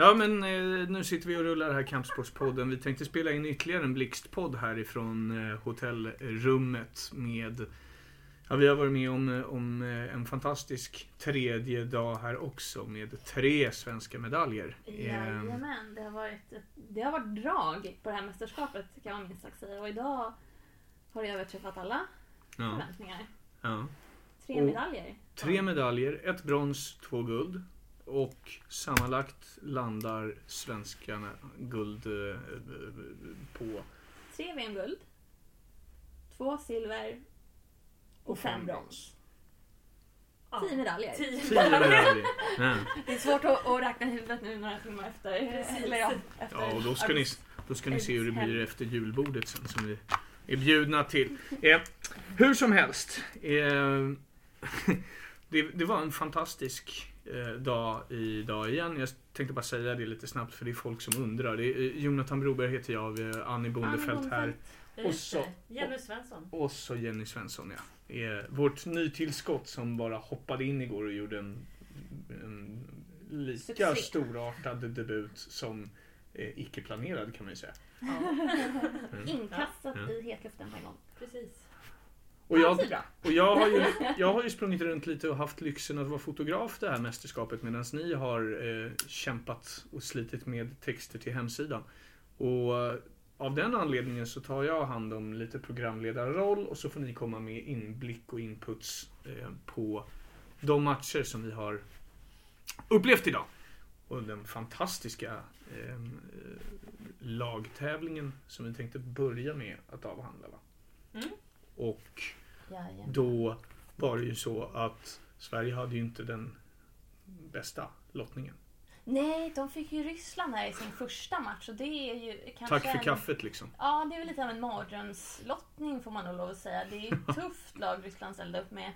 Ja men eh, nu sitter vi och rullar här Kampsportspodden. Vi tänkte spela in ytterligare en blixtpodd härifrån eh, hotellrummet med Ja, vi har varit med om, eh, om eh, en fantastisk tredje dag här också med tre svenska medaljer. Jajamän, det har varit, det har varit drag på det här mästerskapet kan man minst sagt säga. Och idag har det överträffat alla ja, förväntningar. ja. Tre Och- medaljer. Tre medaljer, ett brons, två guld. Och sammanlagt landar svenskarna guld eh, på Tre VM-guld. Två silver. Och fem brons. Ja. Tio medaljer. Tio. tio medaljer. Ja. Det är svårt att, att räkna huvudet nu några timmar efter. Eller ja, efter Ja, och då ska, ni, då ska ni se hur det blir efter julbordet sen som vi är bjudna till. Eh, hur som helst. Eh, det, det var en fantastisk dag idag igen. Jag tänkte bara säga det lite snabbt för det är folk som undrar. Det är, eh, Jonathan Broberg heter jag, vi är Annie Bondefeld här. Och så-. Jenny Svensson. Och så Jenny Svensson ja. Eh, vårt nytillskott som bara hoppade in igår och gjorde en, en lika Succé. storartad debut som eh, icke-planerad kan man ju säga. Ja, Mm. Inkastat Ja. i hetluften på en gång. precis. Och jag, och jag, har ju, jag har ju sprungit runt lite och haft lyxen att vara fotograf det här mästerskapet medan ni har eh, kämpat och slitit med texter till hemsidan. Och eh, av den anledningen så tar jag hand om lite programledarroll och så får ni komma med inblick och inputs eh, på de matcher som vi har upplevt idag. Och den fantastiska eh, lagtävlingen som vi tänkte börja med att avhandla. Va? Mm. Och Jajamän. då var det ju så att Sverige hade ju inte den bästa lottningen. Nej, de fick ju Ryssland här i sin första match och det är ju kanske Tack för en... kaffet liksom. Ja, det är väl lite av en mardrömslottning får man nog lov att säga. Det är ett tufft lag Ryssland ställde upp med.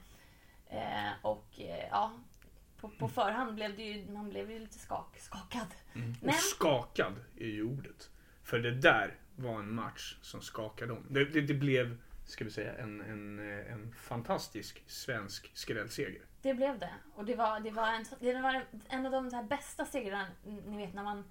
Eh, och eh, ja, på, på förhand blev det ju, man blev ju lite skak, skakad. Mm. Men- Och skakad är ju ordet. För det där var en match som skakade om. Det, det, det blev, ska vi säga, en, en, eh, en fantastisk svensk skrällseger. Det blev det. Och det var, det var, en, det var en av de här bästa segrarna, ni vet när man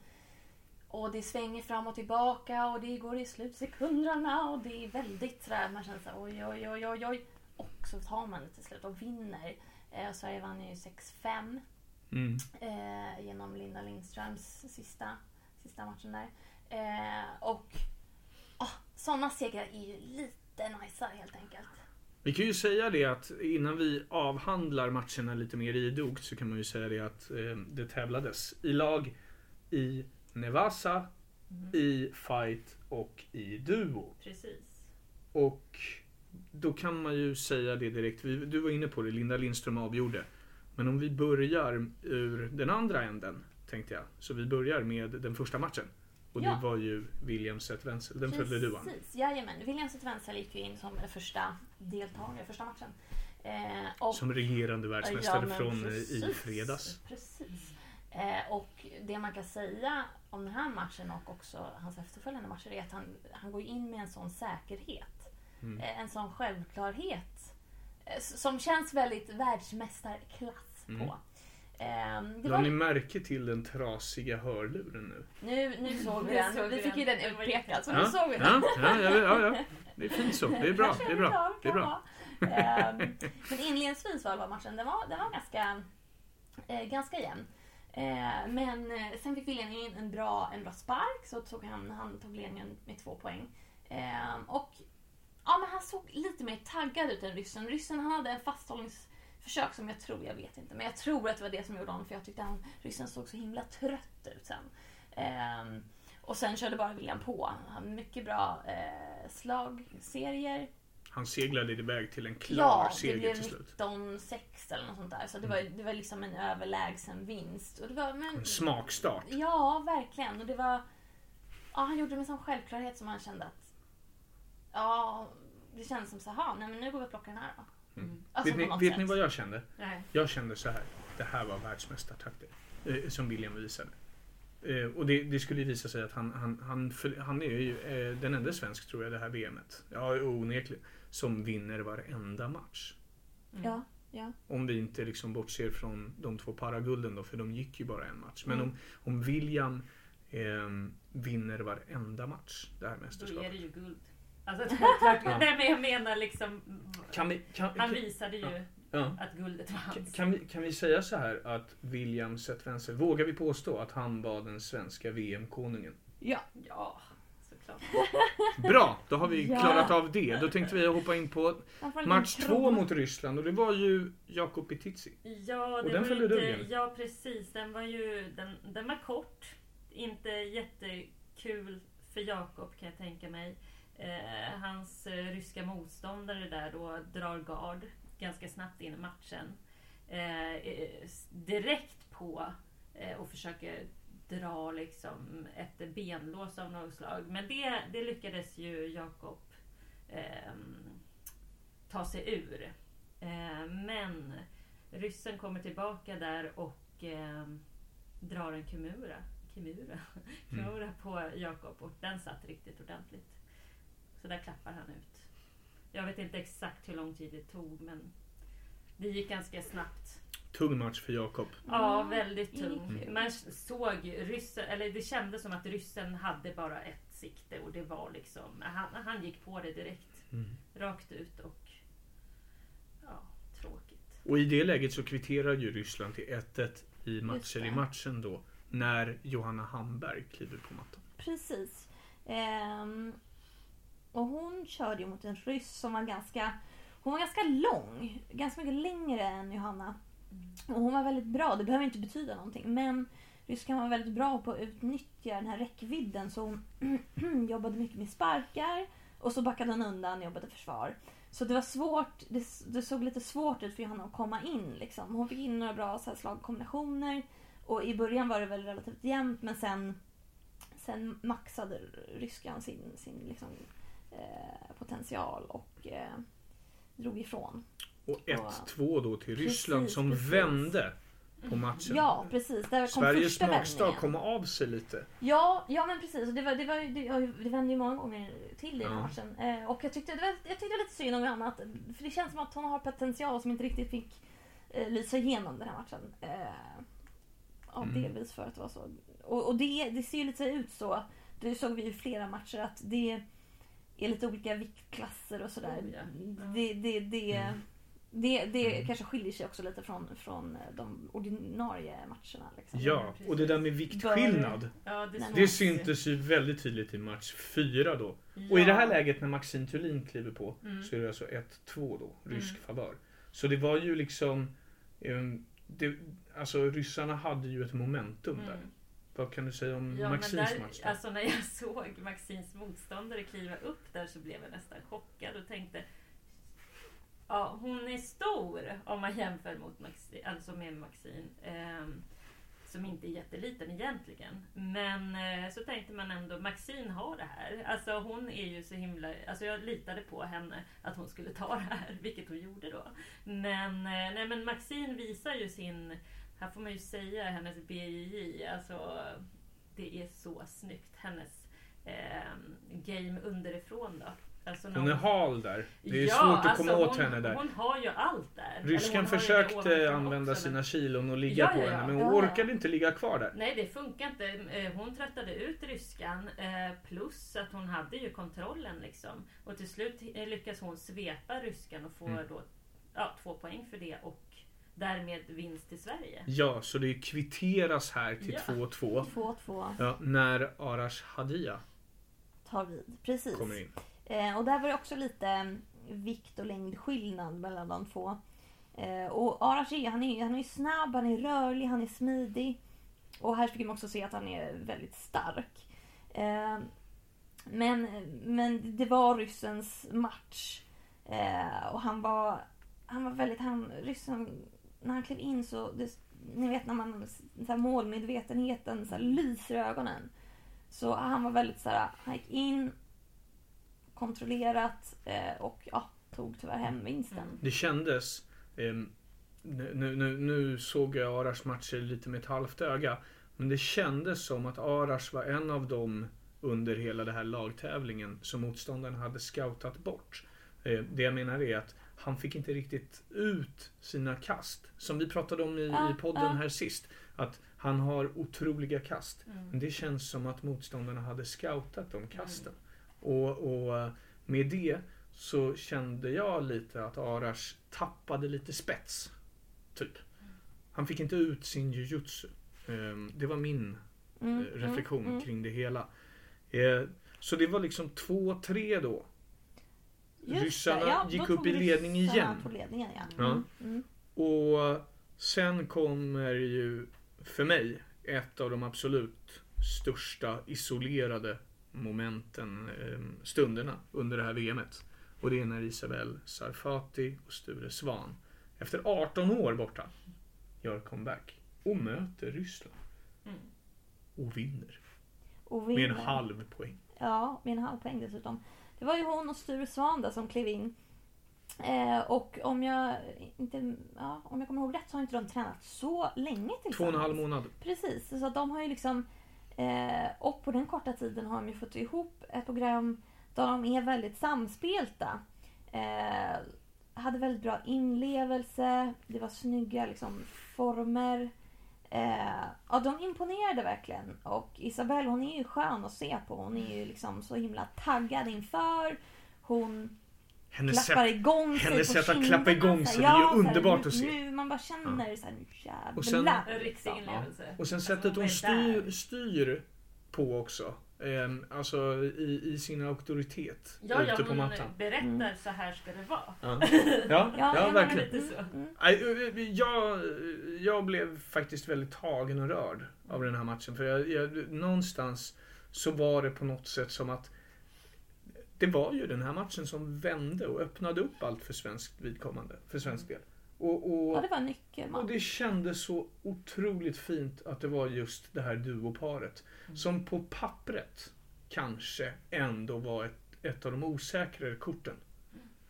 och det svänger fram och tillbaka och det går i slutsekunderna och det är väldigt sådär, man känner såhär oj, oj, oj, oj, oj. Och så tar man det till slut och vinner. Eh, Sverige vann ju 6-5 Mm. eh, genom Linda Lindströms sista, sista matchen där. Eh, och oh, sådana segrar är ju lite najsare helt enkelt. Vi kan ju säga det att innan vi avhandlar matcherna lite mer idogt så kan man ju säga det att eh, det tävlades i lag i Nevasa, i fight och i duo. Precis. Och då kan man ju säga det direkt. Vi- Du var inne på det, Linda Lindström avgjorde. Men om vi börjar ur den andra änden, tänkte jag. Så vi börjar med den första matchen. Och Ja. det var ju William Seth Wenzel. Den följde du an. Precis, jajamän. William Wenzel gick ju in som första deltagare, första matchen. Eh, och, Som regerande världsmästare men från eh, i precis, fredags. Precis. Eh, och det man kan säga om den här matchen och också hans efterföljande matcher är att han, han går in med en sån säkerhet. Mm. Eh, en sån självklarhet. Eh, som känns väldigt världsmästarklass på. Mm. Eh, det La var, ni märke till den trasiga hörluren nu? nu, nu såg vi den. såg Vi fick ju den. utpekad, så nu Ja, såg vi den. ja, ja, ja, ja. Det är fint så. Det är bra. Det är bra. Det är bra. Ehm, men inledningsvis var det matchen, den var, den var ganska, eh, ganska jämn. Eh, men eh, sen fick William in en bra, en bra spark så tog han, han tog ledningen med två poäng. Ehm, och ja, men han såg lite mer taggad ut än ryssen. Ryssen han hade en fasthållningsförsök som jag tror, jag vet inte, men jag tror att det var det som gjorde honom för jag tyckte han, ryssen såg så himla trött ut sen. Ehm, och sen körde bara William på. Han mycket bra eh, slagserier. Han seglade iväg till en klar Ja, det seger blev till slut. 19-6 eller något sånt där. Så det var, det var liksom en överlägsen vinst. Och det var, men, En smakstart. Ja, verkligen. Och det var... Ja, han gjorde det med sån självklarhet som man kände att... Ja, det kändes som så här, nej men nu går vi och plockar den här då. Mm. Alltså, vet ni, vet ni vad jag kände? Nej. Jag kände så här. Det här var världsmästartakter. Eh, som William visade. Eh, och det, det skulle ju visa sig att han, han, han, för, han är ju eh, den enda svensk tror jag det här VMet. Ja, onekligen. Som vinner varenda match. Mm. Ja, Ja. Om vi inte liksom bortser från de två paragulden då, för de gick ju bara en match. Men Mm. om, om William ehm, vinner varenda match det här Då är mästerskapet. det ju guld. Alltså, klart, Ja. Nej men jag menar liksom. Kan vi, kan, Han visade ju ja. att guldet var hans. kan, vi, kan vi säga så här att William Zetvenser, vågar vi påstå att han var den svenska VM-konungen? Ja. Ja, såklart. Bra, då har vi Ja. klarat av det. Då tänkte vi hoppa in på match två mot Ryssland och det var ju Jakob Petitsi. Ja, Och det den var följde du igen. Ja, precis. Den var ju den, den var kort. Inte jättekul för Jakob kan jag tänka mig. Eh, hans eh, ryska motståndare där då drar gard ganska snabbt in i matchen. Eh, eh, direkt på eh, och försöker dra liksom ett benlås av något slag. Men det, det lyckades ju Jakob ehm, ta sig ur. Eh, men ryssen kommer tillbaka där och eh, drar en kimura. Kimura, Mm. kimura på Jakob och den satt riktigt ordentligt. Så där klappar han ut. Jag vet inte exakt hur lång tid det tog men det gick ganska snabbt. Tung match för Jakob. Ja, Mm, väldigt tung. Man såg ryssen, eller det kändes som att ryssen hade bara ett sikte och det var liksom, han, han gick på det direkt. Mm. Rakt ut och ja, tråkigt. Och i det läget så kvitterar ju Ryssland till 1-1 i matcher i matchen då. När Johanna Hamberg kliver på mattan. Precis. Ehm, och hon körde ju mot en ryss som var ganska hon var ganska lång. Ganska mycket längre än Johanna. Och hon var väldigt bra. Det behöver inte betyda någonting. Men ryskan var väldigt bra på att utnyttja den här räckvidden. Så hon jobbade mycket med sparkar. Och så backade hon undan och jobbade försvar. Så det var svårt. Det, det såg lite svårt ut för Johanna att komma in. Liksom. Hon fick in några bra så här, slagkombinationer. Och i början var det väl relativt jämnt. Men sen, sen maxade ryskan sin, sin liksom, potential. Och eh, drog ifrån. Och 1-2 då till Ryssland Precis, som precis. vände på matchen. Ja, precis. Där kom Sveriges första smakstad kom av sig lite. Ja, ja men precis. Det, var, det, var, det, det vände ju många gånger till i Ja. matchen. Eh, och jag tyckte, det var, jag tyckte det var lite synd om Johanna. Att, för det känns som att hon har potential som inte riktigt fick eh, lysa igenom den här matchen. Eh, ja, Mm. delvis för att det var så. Och, och det, det ser ju lite ut så. Det såg vi i flera matcher att det är lite olika viktklasser och sådär. Oh, ja. Ja. Det, det, det, Mm. det, det Mm. kanske skiljer sig också lite från, från de ordinarie matcherna. Liksom. Ja, och det där med viktskillnad. Ja, det, syntes ju väldigt tydligt i match 4 då. Och i det här läget när Maxine Thulin kliver på Mm. så är det alltså 1-2 då, rysk Mm. favör. Så det var ju liksom... ehm, det, alltså ryssarna hade ju ett momentum där. Vad kan du säga om Ja, där, match då? alltså när jag såg Maxins motståndare kliva upp där så blev jag nästan chockad och tänkte Ja, hon är stor om man jämför mot Maxine, alltså med Maxine. ehm, som inte är jätteliten egentligen. Men eh, så tänkte man ändå, Maxine har det här. Alltså hon är ju så himla... Alltså jag litade på henne att hon skulle ta det här, vilket hon gjorde då. Men, eh, nej, men Maxine visar ju sin, här får man ju säga hennes BJJ, alltså det är så snyggt. Hennes eh, game underifrån då. Alltså Hon är hal där. Det är Ja, svårt att alltså komma åt hon, henne där. Hon har ju allt där. Ryskan försökte använda också, sina men- kilon och ligga Ja, på ja, henne men hon orkade inte ligga kvar där. Nej det funkar inte. Eh, Hon tröttade ut ryskan. eh, Plus att hon hade ju kontrollen liksom. Och till slut eh, lyckas hon svepa ryskan och får Mm. då ja, två poäng för det. Och därmed vinst till Sverige. Ja, så det kvitteras här till Ja. 2-2. 2-2 Ja, när Arash Hadia tar vid. Precis. kommer in. Eh, och där var det också lite mm, vikt och längdskillnad mellan de två. Eh, och Arash är, han är, han är snabb, han är rörlig, han är smidig. Och här fick man också se att han är väldigt stark. Eh, men, men det var ryssens match. Eh, och han var, han var väldigt, han, ryssen, när han klev in så, det, ni vet när man, så här målmedvetenheten så här, lyser i ögonen. Så han var väldigt så här, han gick in, kontrollerat eh, och ja, tog tyvärr hem vinsten. Mm. Det kändes... eh, nu, nu, nu, såg jag Arash matcher lite med ett halvt öga. Men det kändes som att Arash var en av dem under hela den här lagtävlingen som motståndaren hade scoutat bort. Eh, det jag menar är att han fick inte riktigt ut sina kast. Som vi pratade om i, Ja, i podden ja. här sist. Att han har otroliga kast. Mm. Men det känns som att motståndarna hade scoutat de kasten. Och, och eh, med det så kände jag lite att Arash tappade lite spets. Typ. Han fick inte ut sin jujutsu. Ehm, Det var min Mm, eh, reflektion mm, mm. kring det hela. Eh, Så det var liksom 2-3 då. Just Ryssarna ja, gick upp i ledning igen. Tog ledningen, ja. Mm, mm. Och sen kommer ju för mig ett av de absolut största isolerade momenten, eh, stunderna under det här VMet. Och det är när Isabel Sarfati och Sture Svan efter 18 år borta gör comeback och möter Ryssland Mm. och vinner Och med en vinner. halv poäng. Ja, med en halv poäng dessutom. Det var ju hon och Sture Svan där som klev in. Eh, och om jag, inte, ja, om jag kommer ihåg rätt så har inte de tränat så länge tillsammans. Två och en halv månad. Precis, så att de har ju liksom... Eh, och på den korta tiden har de ju fått ihop ett program där de är väldigt samspelta. Eh, hade väldigt bra inlevelse, det var snygga liksom, former. Eh, ja, de imponerade verkligen. Och Isabelle hon är ju skön att se på. Hon är ju liksom så himla taggad inför. Hon Hennes klappar sätt, igång sig hennes sätt att klappa igång så sig, det är ju ja, så här, underbart nu, att se. Nu, man bara känner så här, nu jävlar. Och sen- liksom. Och sen Alltså, sättet hon styr, styr på också. Ehm, alltså i, i sin auktoritet Ja, ja, ute på hon mattan. berättar Mm. så här ska det vara. Ja, ja, ja, men verkligen. Lite så. Mm. Nej, eh, Jag, jag blev faktiskt väldigt tagen och rörd av den här matchen. För jag, jag, någonstans så var det på något sätt som att det var ju den här matchen som vände och öppnade upp allt för svenskt vidkommande, för svensk del. Och, och, Ja, det var en nyckelman. och det kändes så otroligt fint att det var just det här duoparet. Som på pappret kanske ändå var ett, ett av de osäkrare korten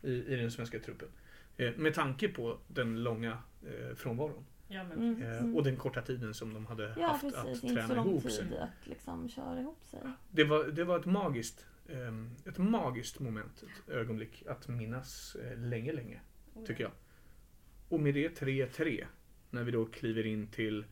i, i den svenska truppen. Eh, med tanke på den långa eh, frånvaron. Ja, men Mm, Eh, mm. och den korta tiden som de hade Ja, haft precis. att Inte så träna lång ihop tid sig. att liksom köra ihop sig. Det var, det var ett magiskt ehm, ett magiskt moment, ett ögonblick att minnas eh, länge, länge. Tycker jag. Och med det 3-3. När vi då kliver in till,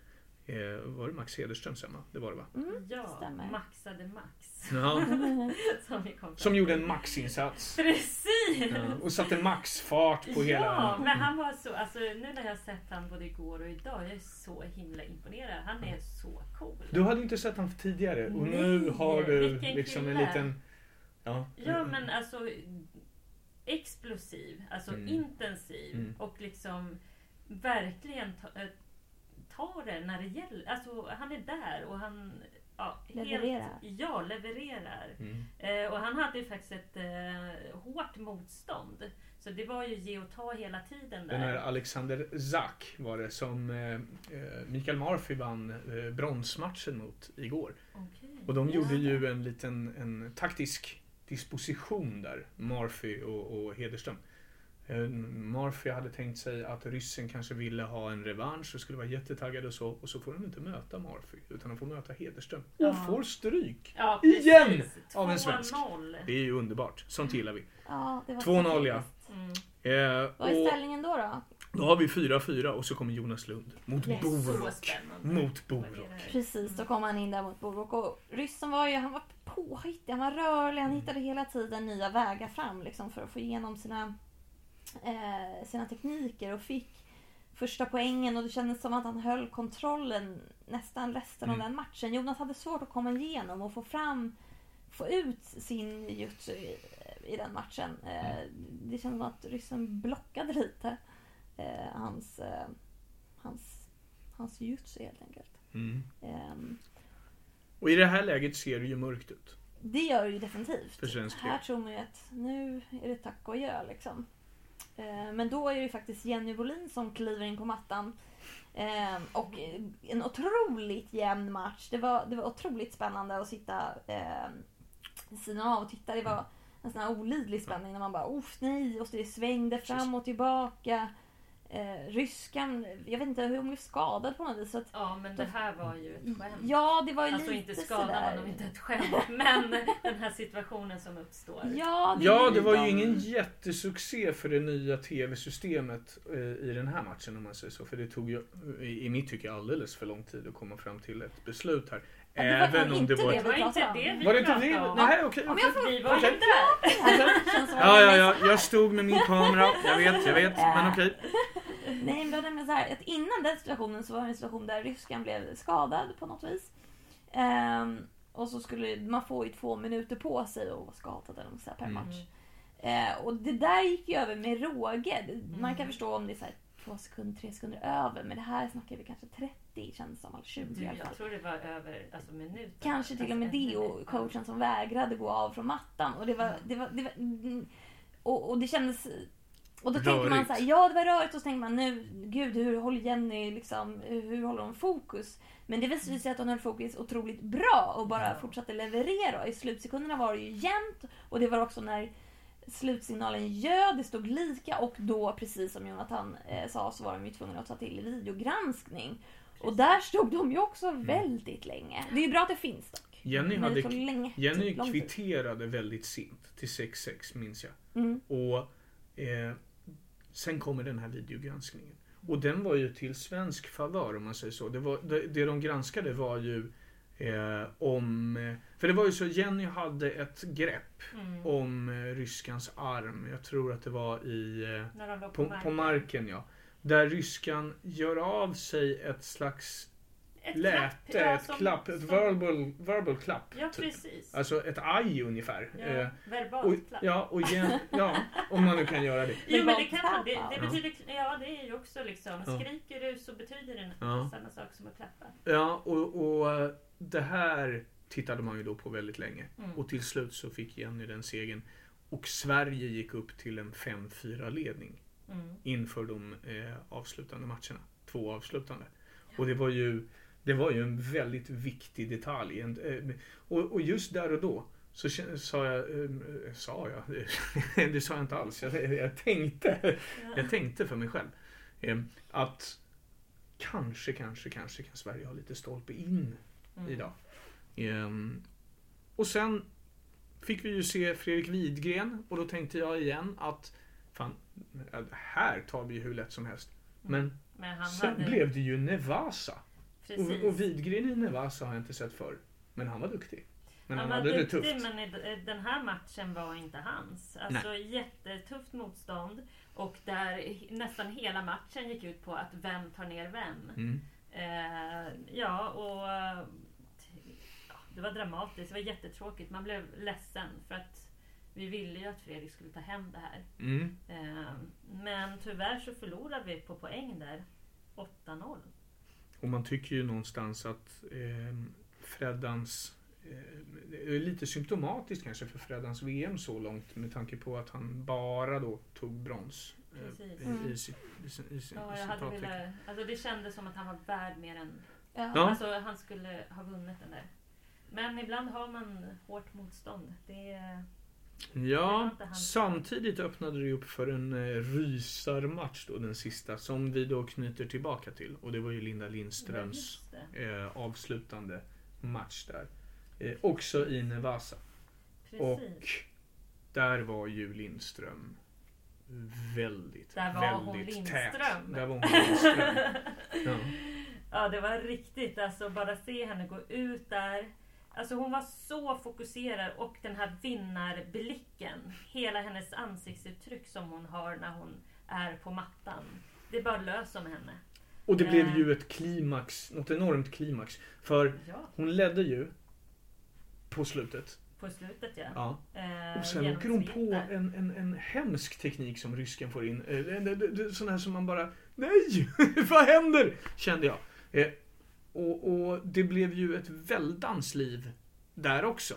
eh, var det Max Hederström hemma? Det var det va? Mm, Ja, stämmer. maxade Max. Ja, Som, vi kom som gjorde en maxinsats. Precis! Ja, och satte maxfart på Ja, hela... men han var så, alltså nu när jag har sett han både igår och idag, jag är så himla imponerad. Han är så cool. Du hade inte sett honom tidigare och nu Nej, har du liksom en kille. liten... Ja, Ja men alltså explosiv, alltså Mm. intensiv Mm. och liksom verkligen ta, eh, tar det när det gäller. Alltså han är där och han ja, Levererar. Helt, ja, levererar. Mm. Eh, och han hade ju faktiskt ett eh, hårt motstånd. Så det var ju ge och ta hela tiden där. Den här Alexander Zak var det som eh, eh, Mikael Murphy vann eh, bronsmatchen mot igår. Okej. Och de Ja. gjorde ju en liten en taktisk disposition där, Murphy och, och Hederström. Eh, Murphy hade tänkt sig att ryssen kanske ville ha en revansch och skulle vara jättetaggad och så. Och så får de inte möta Murphy, utan de får möta Hederström. Och Ja. får stryk! Ja, Igen! Av en svensk. 2-0. Det är ju underbart. Sånt gillar vi. Ja, det var 2-0 ja. Mm. Eh, Vad är och ställningen då? då? då har vi 4-4 och så kommer Jonas Lund mot Yes. Borok. Mot Borok. Precis, då kom han in där mot Borok. Och ryssen var ju han var påhittig, han var rörlig, han hittade hela tiden nya vägar fram liksom, för att få igenom sina, eh, sina tekniker och fick första poängen och det kändes som att han höll kontrollen nästan resten Mm. av den matchen. Jonas hade svårt att komma igenom och få fram få ut sin jutsu i, i den matchen. Eh, det kändes som att ryssen blockade lite eh, hans, eh, hans, hans jutsu helt enkelt. Mm. Ehm, Och i det här läget ser det ju mörkt ut. Det gör det ju definitivt. För svensk Här del. tror man ju att nu är det tack och gör liksom. Eh, Men då är det ju faktiskt Jenny Bolin som kliver in på mattan. Eh, Och en otroligt jämn match. Det var, det var otroligt spännande att sitta eh, sidan av och titta. Det var en sån här olidlig spänning när man bara uff nej och det svängde fram och tillbaka. Eh, ryskan, jag vet inte hur hon blev skadad på något vis. Så att, Ja, men det här var ju ett skämt. ja, det var ju Alltså lite inte skadan sådär. var nog inte ett skämt, men den här situationen som uppstår. Ja, det, Ja, det var ju ingen jättesuccé för det nya TV-systemet eh, i den här matchen om man säger så. För det tog ju, i i mitt tycke, alldeles för lång tid att komma fram till ett beslut här. Ja, det var Även om det inte var... det var inte det vi Var det inte pratade det? om. Nej, okej. Får Vi var ju Okej. där. Ja, ja, ja, jag stod med min kamera. Jag vet, jag vet. Men okej. Nej, men det var nämligen så här att innan den situationen så var det en situation där ryskan blev skadad på något vis. Ehm, och så skulle man få ju två minuter på sig att vara skadad eller så här per Mm. match. Eh, och det där gick ju över med råge. Man kan Mm. förstå om det är så här två sekunder, tre sekunder över. Men det här snackar vi kanske 30 känns som. Eller 20 Du, i alla fall. jag tror det var över alltså, minuter. Kanske till och med det och coachen som vägrade gå av från mattan. Och det var... Det var, det var mm, och, och det kändes... Och då tänker man Rörigt. så här, ja det var rörigt och så tänker man nu, gud hur håller Jenny liksom, hur håller hon fokus? Men det visade sig att hon höll fokus otroligt bra och bara Ja. fortsatte leverera. I slutsekunderna var det ju jämnt och det var också när slutsignalen ljöd, det stod lika och då precis som Jonathan eh, sa så var de ju tvungna att ta till videogranskning. Och där stod de ju också väldigt länge. Det är ju bra att det finns dock. Jenny, Men hade, länge. Jenny kvitterade väldigt sent till 6-6 minns jag. Mm. Och eh, sen kommer den här videogranskningen. Och den var ju till svensk favör om man säger så. Det, var, det, det de granskade var ju eh, om... För det var ju så, Jenny hade ett grepp Mm. om eh, ryskans arm. Jag tror att det var i... Eh, på, på, på marken ja. Där ryskan gör av sig ett slags Ett läte, klapp, ja, ett som- klapp, ett som- verbal, verbal klapp. Ja, typ. precis. Alltså ett aj ungefär. Ja, Eh, verbalt och, klapp. ja, och Jen, ja, om man nu kan göra det. Jo, men det, kan man. Det, det ja. betyder, ja det är ju också liksom, Ja. skriker du så betyder det Ja. samma sak som att klappa. Ja, och, och eh, det här tittade man ju då på väldigt länge. Mm. Och till slut så fick Jenny den segern. Och Sverige gick upp till en 5-4 ledning Mm. inför de eh, avslutande matcherna. Två avslutande. Och det var ju, det var ju en väldigt viktig detalj. Eh, och, och just där och då så sa jag, eh, sa jag, det sa jag inte alls. Jag, jag tänkte, jag tänkte för mig själv. Eh, att kanske, kanske, kanske kan Sverige ha lite stolpe in Mm. idag. Ehm, och sen fick vi ju se Fredrik Widgren och då tänkte jag igen att fan, äh, här tar vi ju hur lätt som helst. Men Men han sen hade... blev det ju Nevasa. Precis. Och, och Widgren i Nevasa har jag inte sett förr. Men han var duktig. Men han, var hade det duktig, tufft. Men den här matchen var inte hans. Alltså jättetufft motstånd. Och där nästan hela matchen gick ut på att vem tar ner vem. Mm. Eh, ja, och ja, det var dramatiskt. Det var jättetråkigt. Man blev ledsen för att vi ville ju att Fredrik skulle ta hem det här. Mm. Eh, men tyvärr så förlorade vi på poäng där. 8-0. Och man tycker ju någonstans att eh, Freddans eh, det är lite symptomatiskt kanske för Freddans VM så långt med tanke på att han bara då tog brons. eh, Precis. i, Mm. i, i, sin- i, sin- Ja, i jag hade citattecken. velat, alltså det kändes som att han var värd mer än... Ja. Ja. Alltså han skulle ha vunnit den där. Men ibland har man hårt motstånd. Det är... Ja, samtidigt öppnade det upp för en eh, rysarmatch då, den sista, som vi då knyter tillbaka till. Och det var ju Linda Lindströms eh, avslutande match där. Eh, också i Nevasa. Precis. Och där var ju Lindström väldigt, Där var väldigt hon tät. Där var hon Lindström. Ja. Ja, det var riktigt. Alltså bara se henne gå ut där. Alltså hon var så fokuserad och den här vinnarblicken. Hela hennes ansiktsuttryck som hon har när hon är på mattan. Det bara löser med henne. Och det blev Eh. ju ett klimax, något enormt klimax. För Ja, hon ledde ju på slutet. på slutet ja. Ja. Eh, Och sen åker hon på en, en, en hemsk teknik som rysken får in. Eh, Sån här som man bara, nej! Vad händer? Kände jag. Eh, och, och det blev ju ett väldans liv där också.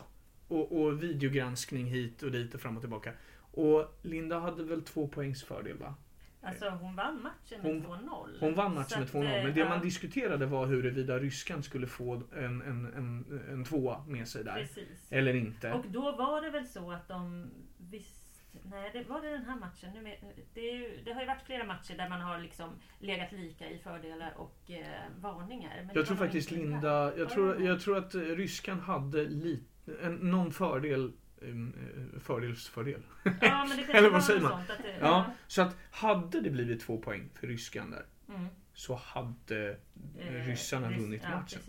Och, och videogranskning hit och dit och fram och tillbaka. Och Linda hade väl två poängs fördel va? Alltså hon vann matchen med Hon- 2-0. Hon vann matchen med att, 2-0. eh, Men det ja, man diskuterade var huruvida ryskan skulle få en, en, en, en tvåa med sig där. Precis. Eller inte. Och då var det väl så att de visst Nej, det var det den här matchen. Nu det, ju, det har ju varit flera matcher där man har liksom legat lika i fördelar och eh, varningar. Jag tror faktiskt Linda, jag tror, jag tror att eh, ryskan hade lite, en, någon fördel, eh, fördelsfördel. Ja, men det kanske Eller vad säger man? Sånt, att det, Ja, så att hade det blivit två poäng för ryskan där Mm. så hade Eh, ryssarna rys- vunnit ja, matchen.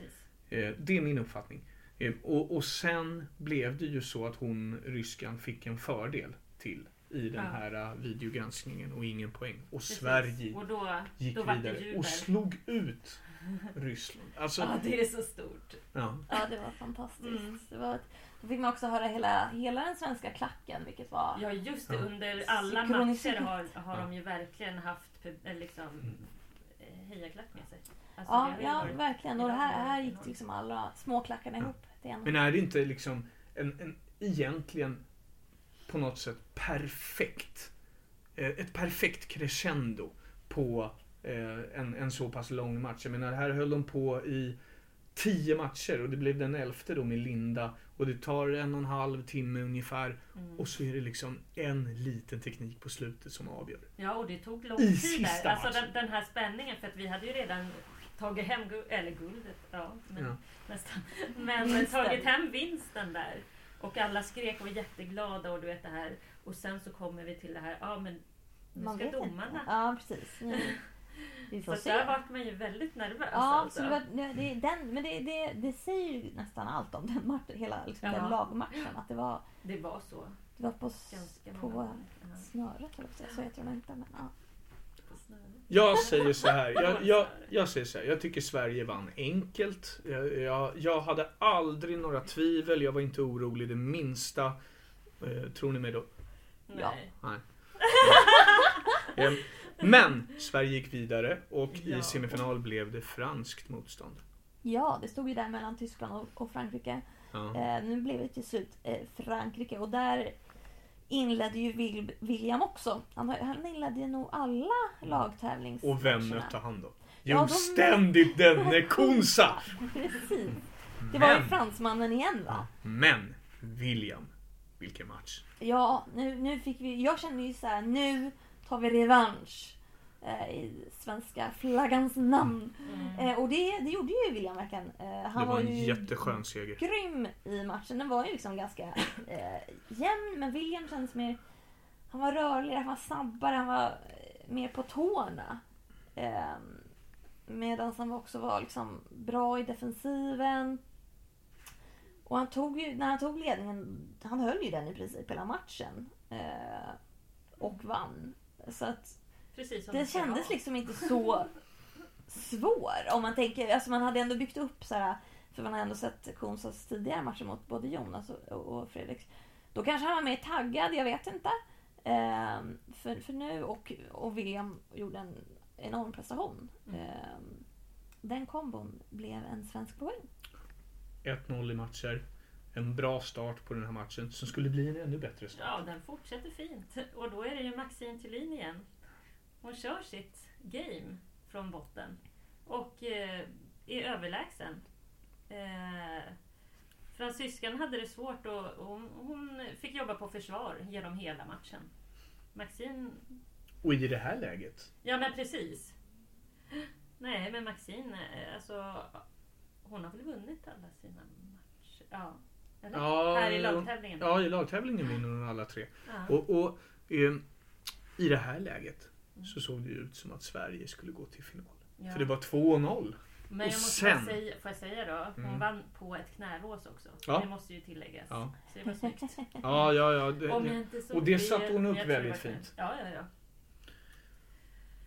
Eh, Det är min uppfattning. Eh, Och, och sen blev det ju så att hon, ryskan, fick en fördel till i den Ja. här eh, videogranskningen och ingen poäng. Och Precis. Sverige Och då, gick då vidare och slog ut Ryssland. Alltså, Ja, det är så stort. ja. Ja, det var fantastiskt. Mm. Det var, då fick man också höra hela, hela den svenska klacken, vilket var... Ja, just det. Ja. Under alla matcher har, har Ja. de ju verkligen haft eh, liksom, Mm. eh, hejaklack med sig. Alltså, Ja, ja verkligen. Och det här, här gick liksom alla småklackarna Ja. ihop. En... Men är det inte liksom en, en egentligen på något sätt perfekt, eh, ett perfekt crescendo på eh, en, en så pass lång match. Jag menar, här höll de på i tio matcher och det blev den elfte då med Linda och det tar en och en halv timme ungefär Mm. och så är det liksom en liten teknik på slutet som avgör. Ja, och det tog lång I tid där. Alltså den, den här spänningen, för att vi hade ju redan tagit hem gu- eller guldet, ja, men, Ja. nästan. Men tagit hem vinsten där. Och alla skrek och var jätteglada och du vet det här. Och sen så kommer vi till det här, ja men nu Man ska domarna. inte. Ja, precis. Nu, vi Så får att se. där vart man ju väldigt nervös. Ja, alltså. så det, var, det, den, men det, det, det säger nästan allt om den matchen, hela liksom, Ja. den lagmatchen. Att det var, Det var så. det var på, Ganska på många. Ja, snöret. Så heter det inte. Men, ja. Jag säger så här. Jag, jag, jag säger så här. Jag tycker Sverige vann enkelt. Jag, jag, jag hade aldrig några tvivel. Jag var inte orolig det minsta. Eh, tror ni mig då? Ja. Nej. Eh, Men Sverige gick vidare och Ja. i semifinal blev det franskt motstånd. ja, det stod ju där mellan Tyskland och, och Frankrike. Ja. Eh, nu blev det till slut eh, Frankrike och där inledde ju Wil, William också. Han, han inledde ju nog alla lagtävlingsmatcherna. Och vem mötte han då? Ja, Jo, de- ständigt denne Konsa! Precis. Det var ju fransmannen igen va? men William, vilken match. Ja, nu, nu fick vi... Jag kände ju så här, nu tar vi revansch. Eh, I svenska flaggans namn. Mm. Eh, och det, det gjorde ju William verkligen. Eh, han Det var ju en jätteskön seger. grym i matchen. Den var ju liksom ganska eh, jämn, men William kändes mer... Han var rörligare, han var snabbare, han var eh, mer på tårna. Eh, Medan han också var liksom bra i defensiven. Och han tog ju, när han tog ledningen, han höll ju den i princip hela matchen. Eh, och vann. Så att Precis som det kändes liksom inte så svår. Om man tänker, alltså man hade ändå byggt upp så här, för man har ändå sett Konsas tidigare matcher mot både Jonas och, och Fredrik. Då kanske han var mer taggad, jag vet inte. Ehm, för, för nu, och, och William gjorde en enorm prestation. Mm. Ehm, den kombon blev en svensk poäng. 1-0 i matcher. En bra start på den här matchen som skulle bli en ännu bättre start. Ja, den fortsätter fint. Och då är det ju Maxine Thulin igen. Hon kör sitt game från botten. Och eh, är överlägsen. Eh, fransyskan hade det svårt och och hon, hon fick jobba på försvar genom hela matchen. Maxine... Och i det här läget. Ja men precis. Nej men Maxine, eh, alltså... Hon har väl vunnit alla sina matcher? Ja. Eller? Ja, Här i lagtävlingen? Ja, i lagtävlingen vinner hon alla tre. Ja. Och, och eh, i det här läget så såg det ut som att Sverige skulle gå till final. Ja. För det var 2-0. Men Och jag måste sen- säga, får jag säga då? Hon Mm. vann på ett knälås också. Ja. Det måste ju tilläggas. Ja, Så det var snyggt. ja, ja. ja det, Om jag det, inte såg och det satte hon upp det väldigt fint. Ja, ja, ja.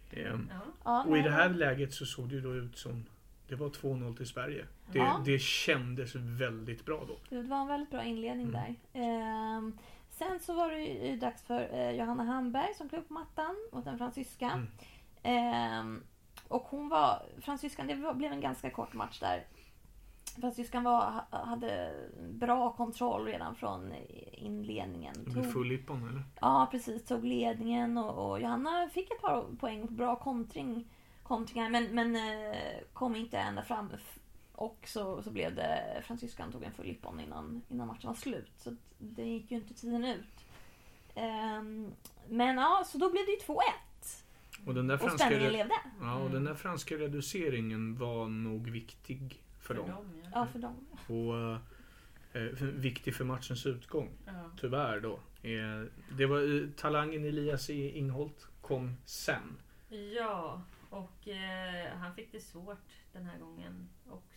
eh, ja. Ja, och i det här läget så såg det ju då ut som det var 2-0 till Sverige. Det, Ja. det kändes väldigt bra då. Det var en väldigt bra inledning Mm. där. Ehm, sen så var det ju dags för eh, Johanna Hamberg som klev upp på mattan mot en fransyska. Mm. Ehm, och hon var, fransyskan, det blev en ganska kort match där. Fransyskan var, ha- hade bra kontroll redan från inledningen. Det blev full Lippon eller? Ja, precis. Tog ledningen och, och Johanna fick ett par poäng på bra kontring, kontringar men, men eh, kom inte ända fram. Och så, så blev det, fransyskan tog en full lippon innan, innan matchen var slut. Så det gick ju inte tiden ut. Ehm, men ja, så då blev det ju 2-1. Och den där Och franska, spänningen re- levde. ja, och den där franska reduceringen var nog viktig för, dem. ja. Ja, för dem. Och eh, för- viktig för matchens utgång. Ja. Tyvärr då. Eh, det var eh, talangen Elias i Ingholt kom sen. Ja, och eh, han fick det svårt den här gången också.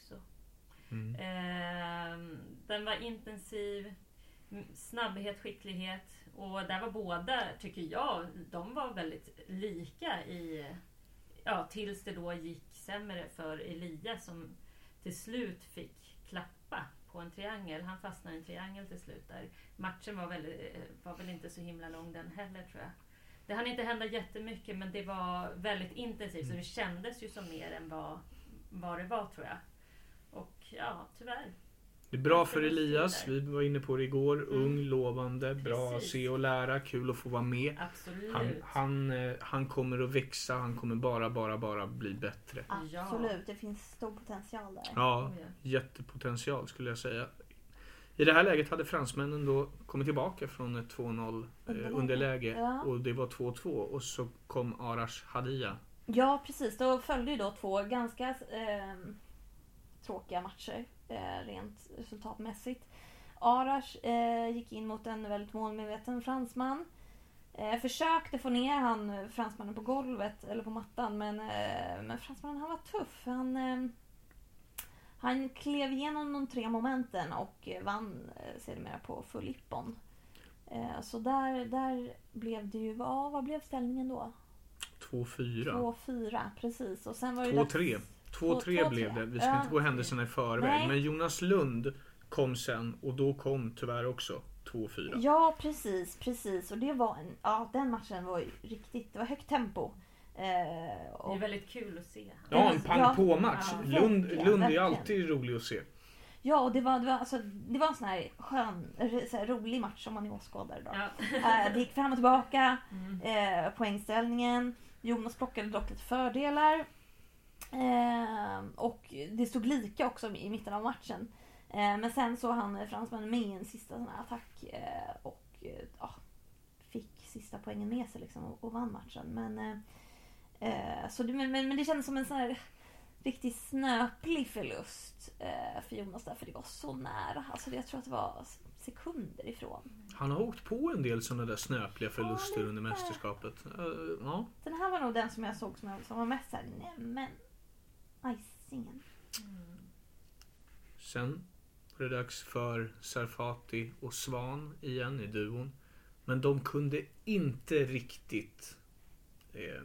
Mm. Eh, den var intensiv, snabbhet, skicklighet. Och där var båda, tycker jag, de var väldigt lika i... Ja, tills det då gick sämre för Elias som till slut fick klappa på en triangel. Han fastnade i en triangel till slut där. Matchen var väl, var väl inte så himla lång den heller tror jag. Det hann inte hända jättemycket men det var väldigt intensivt så det kändes ju som mer än vad, vad det var tror jag. Ja, tyvärr. Det är bra för Elias. Vi var inne på det igår. Ung, lovande, bra att Precis. se och lära. Kul att få vara med. Absolut. Han, han, eh, han kommer att växa. Han kommer bara, bara, bara bli bättre. Absolut, det finns stor potential där. Ja, Oh, ja. jättepotential skulle jag säga. I det här läget hade fransmännen då kommit tillbaka från ett 2-0 eh, Underläge. underläge Ja. och det var 2-2 och så kom Arash Hadia. Ja, precis. Då följde ju då två ganska eh, tråkiga matcher eh, rent resultatmässigt. Arash eh, gick in mot en väldigt målmedveten fransman. Eh, försökte få ner han eh, fransmannen på golvet eller på mattan men, eh, men fransmannen han var tuff. Han, eh, han klev igenom de tre momenten och eh, vann eh, sedermera på full ippon. Eh, så där, där blev det ju, vad, vad blev ställningen då? 2-4. 2-4, precis. Och sen var det 2-3. Dags- 2-3 2-3. blev det. Vi ska Ja. inte gå händelserna i förväg. Nej. Men Jonas Lund kom sen och då kom tyvärr också 2-4. Ja, precis, precis. Och det var en, ja, den matchen var ju riktigt, det var högt tempo. Eh, Det och, är väldigt kul att se. Ja, en pang på match. Ja, Lund, verkligen, Lund är alltid rolig att se. ja, och det var, det, var, alltså, det var en sån här skön, så här rolig match som man är åskådare då. Ja. Eh, det gick fram och tillbaka, Mm. eh, poängställningen. Jonas plockade dock lite fördelar. Eh, och det stod lika också i mitten av matchen. Eh, men sen så han fransmannen med i en sista sån attack eh, och eh, ja, fick sista poängen med sig liksom och, och vann matchen. Men, eh, eh, så det, men, men, det kändes som en sån här riktigt snöplig förlust för Jonas där för det var så nära. Alltså jag tror att det var sekunder ifrån. Han har åkt på en del sådana där snöpliga förluster Ja, under mästerskapet. Ja, Den här var nog den som jag såg som, som var mest såhär, nämen, icingen. Sen var det dags för Sarfati och Svan igen i duon. Men de kunde inte riktigt eh,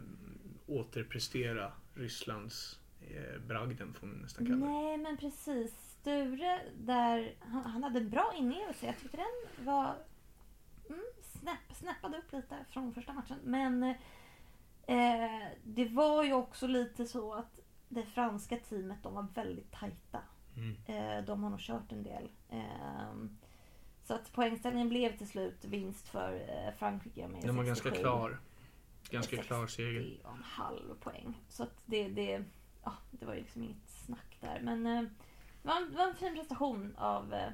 återprestera Rysslands eh, bragden får man nästan kalla det. Nej men precis. Sture där, han, han hade en bra inlevelse. Jag tyckte den var mm, snäpp, snäppade upp lite från första matchen. Men eh, det var ju också lite så att det franska teamet de var väldigt tajta. Mm. Eh, de har nog kört en del. Ehm, så att poängställningen blev till slut vinst för eh, Frankrike med Den var ganska 67. klar. Ganska klar seger. 60,5 poäng. Så att det, det, ja, det var ju liksom inget snack där. Men eh, det, var en, det var en fin prestation av eh,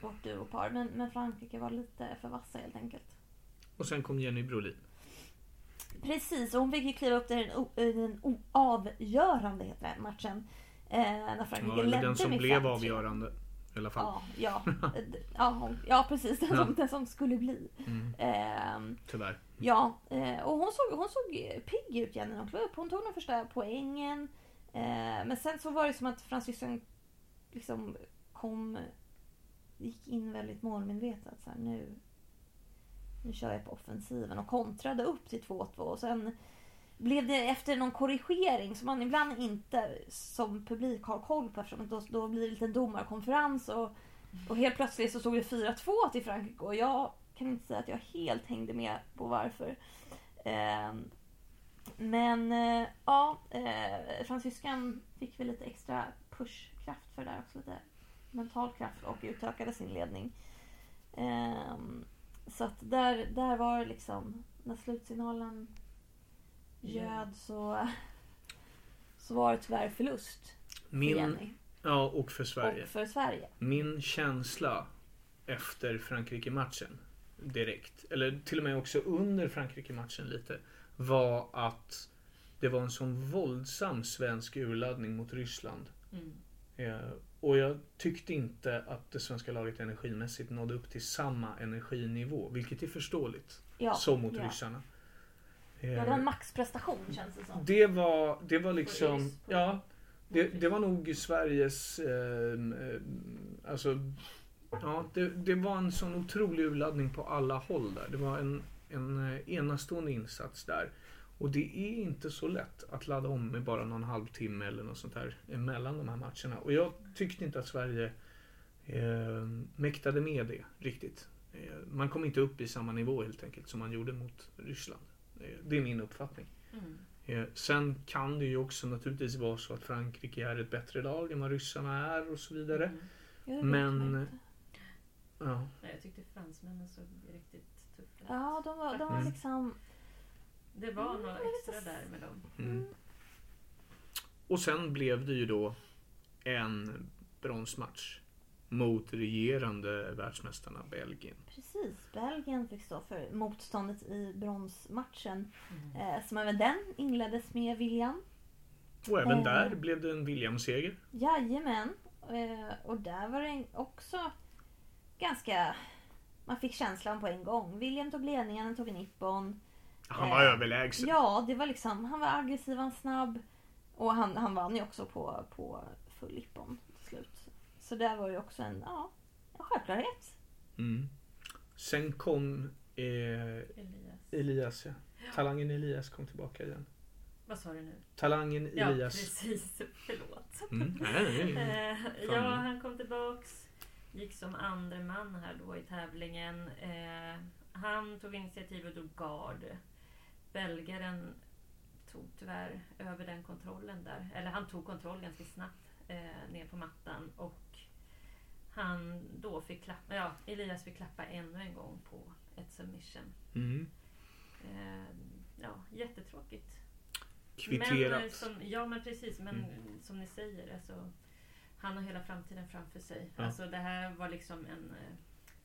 vårt duopar. Men, men Frankrike var lite för vassa helt enkelt. Och sen kom Jenny Brolin. Precis, och hon fick ju kliva upp den, i den o- avgörande heter det, matchen. Eh, när Frankrike Ja, ledde den som blev 5-3. avgörande. I alla fall. Ja, ja, Eh, ja, precis. Den, Ja. Som, den som skulle bli. Mm, Ehm, tyvärr. Ja, eh, och hon såg, hon såg pigg ut igen när hon klev upp. Hon tog den första poängen. Eh, men sen så var det som att fransyskan liksom kom... Gick in väldigt målmedvetet. Så här, nu, nu kör jag på offensiven och kontrade upp till 2-2. Och sen blev det efter någon korrigering som man ibland inte som publik har koll på eftersom då, då blir det lite domarkonferens och, och helt plötsligt så stod det 4-2 till Frankrike och jag kan inte säga att jag helt hängde med på varför. Ehm, men eh, ja, eh, fransyskan fick väl lite extra pushkraft för det där också. Lite mental kraft och utökade sin ledning. Ehm, så att där, där var liksom, när slutsignalen ljöd så, så var det tyvärr förlust för Min, Jenny. ja, och för Sverige. Och för Sverige. Min känsla efter Frankrike-matchen direkt, eller till och med också under Frankrike-matchen lite, var att det var en sån våldsam svensk urladdning mot Ryssland. Mm. Eh, och jag tyckte inte att det svenska laget energimässigt nådde upp till samma energinivå, vilket är förståeligt. Ja, som mot ja. ryssarna. Ja, Eh, det var en maxprestation känns det som. det var, det var liksom, ja, det, det var nog Sveriges, eh, eh, alltså, ja, det, det var en sån otrolig urladdning på alla håll där. Det var en, en eh, enastående insats där. Och det är inte så lätt att ladda om med bara någon halvtimme eller något sånt där emellan de här matcherna. Och jag tyckte inte att Sverige eh, mäktade med det riktigt. Eh, man kom inte upp i samma nivå helt enkelt som man gjorde mot Ryssland. Eh, det är min uppfattning. Mm. Eh, Sen kan det ju också naturligtvis vara så att Frankrike är ett bättre lag än vad ryssarna är och så vidare. Mm. Men- inte. Ja. Nej, jag tyckte fransmännen såg riktigt tuffa ut. Ja, de var, de var Mm. liksom... Det var Mm, något extra där med dem. Mm. Och sen blev det ju då en bronsmatch mot regerande världsmästarna Belgien. Precis, Belgien fick stå för motståndet i bronsmatchen. Mm. Eh, som även den inleddes med William. Och även Eh. där blev det en Williams-seger. Jajamän. Eh, och där var det också ganska... Man fick känslan på en gång. William tog ledningen, han tog en nippon. Han var Eh, överlägsen. Ja, det var liksom, han var aggressiv, han var snabb. Och han, han vann ju också på, på full nippon till slut. Så där var ju också en, ja, en självklarhet. Mm. Sen kom eh, Elias. Elias, ja. Talangen Elias kom tillbaka igen. Vad sa du nu? Talangen Ja, Elias. precis. Förlåt. Mm. Nej, nej, nej. Eh, ja, han kom tillbaks. Gick som andre man här då i tävlingen. Eh, han tog initiativ och drog gard. Belgaren tog tyvärr över den kontrollen där. Eller han tog kontroll ganska snabbt eh, ner på mattan. Och han då fick klappa, ja, Elias fick klappa ännu en gång på ett submission. Mm. Eh, ja, jättetråkigt. Men, eh, Kvitterat. som, ja men precis, men Mm. som ni säger, alltså, han har hela framtiden framför sig. Ja. Alltså det här var liksom en, eh,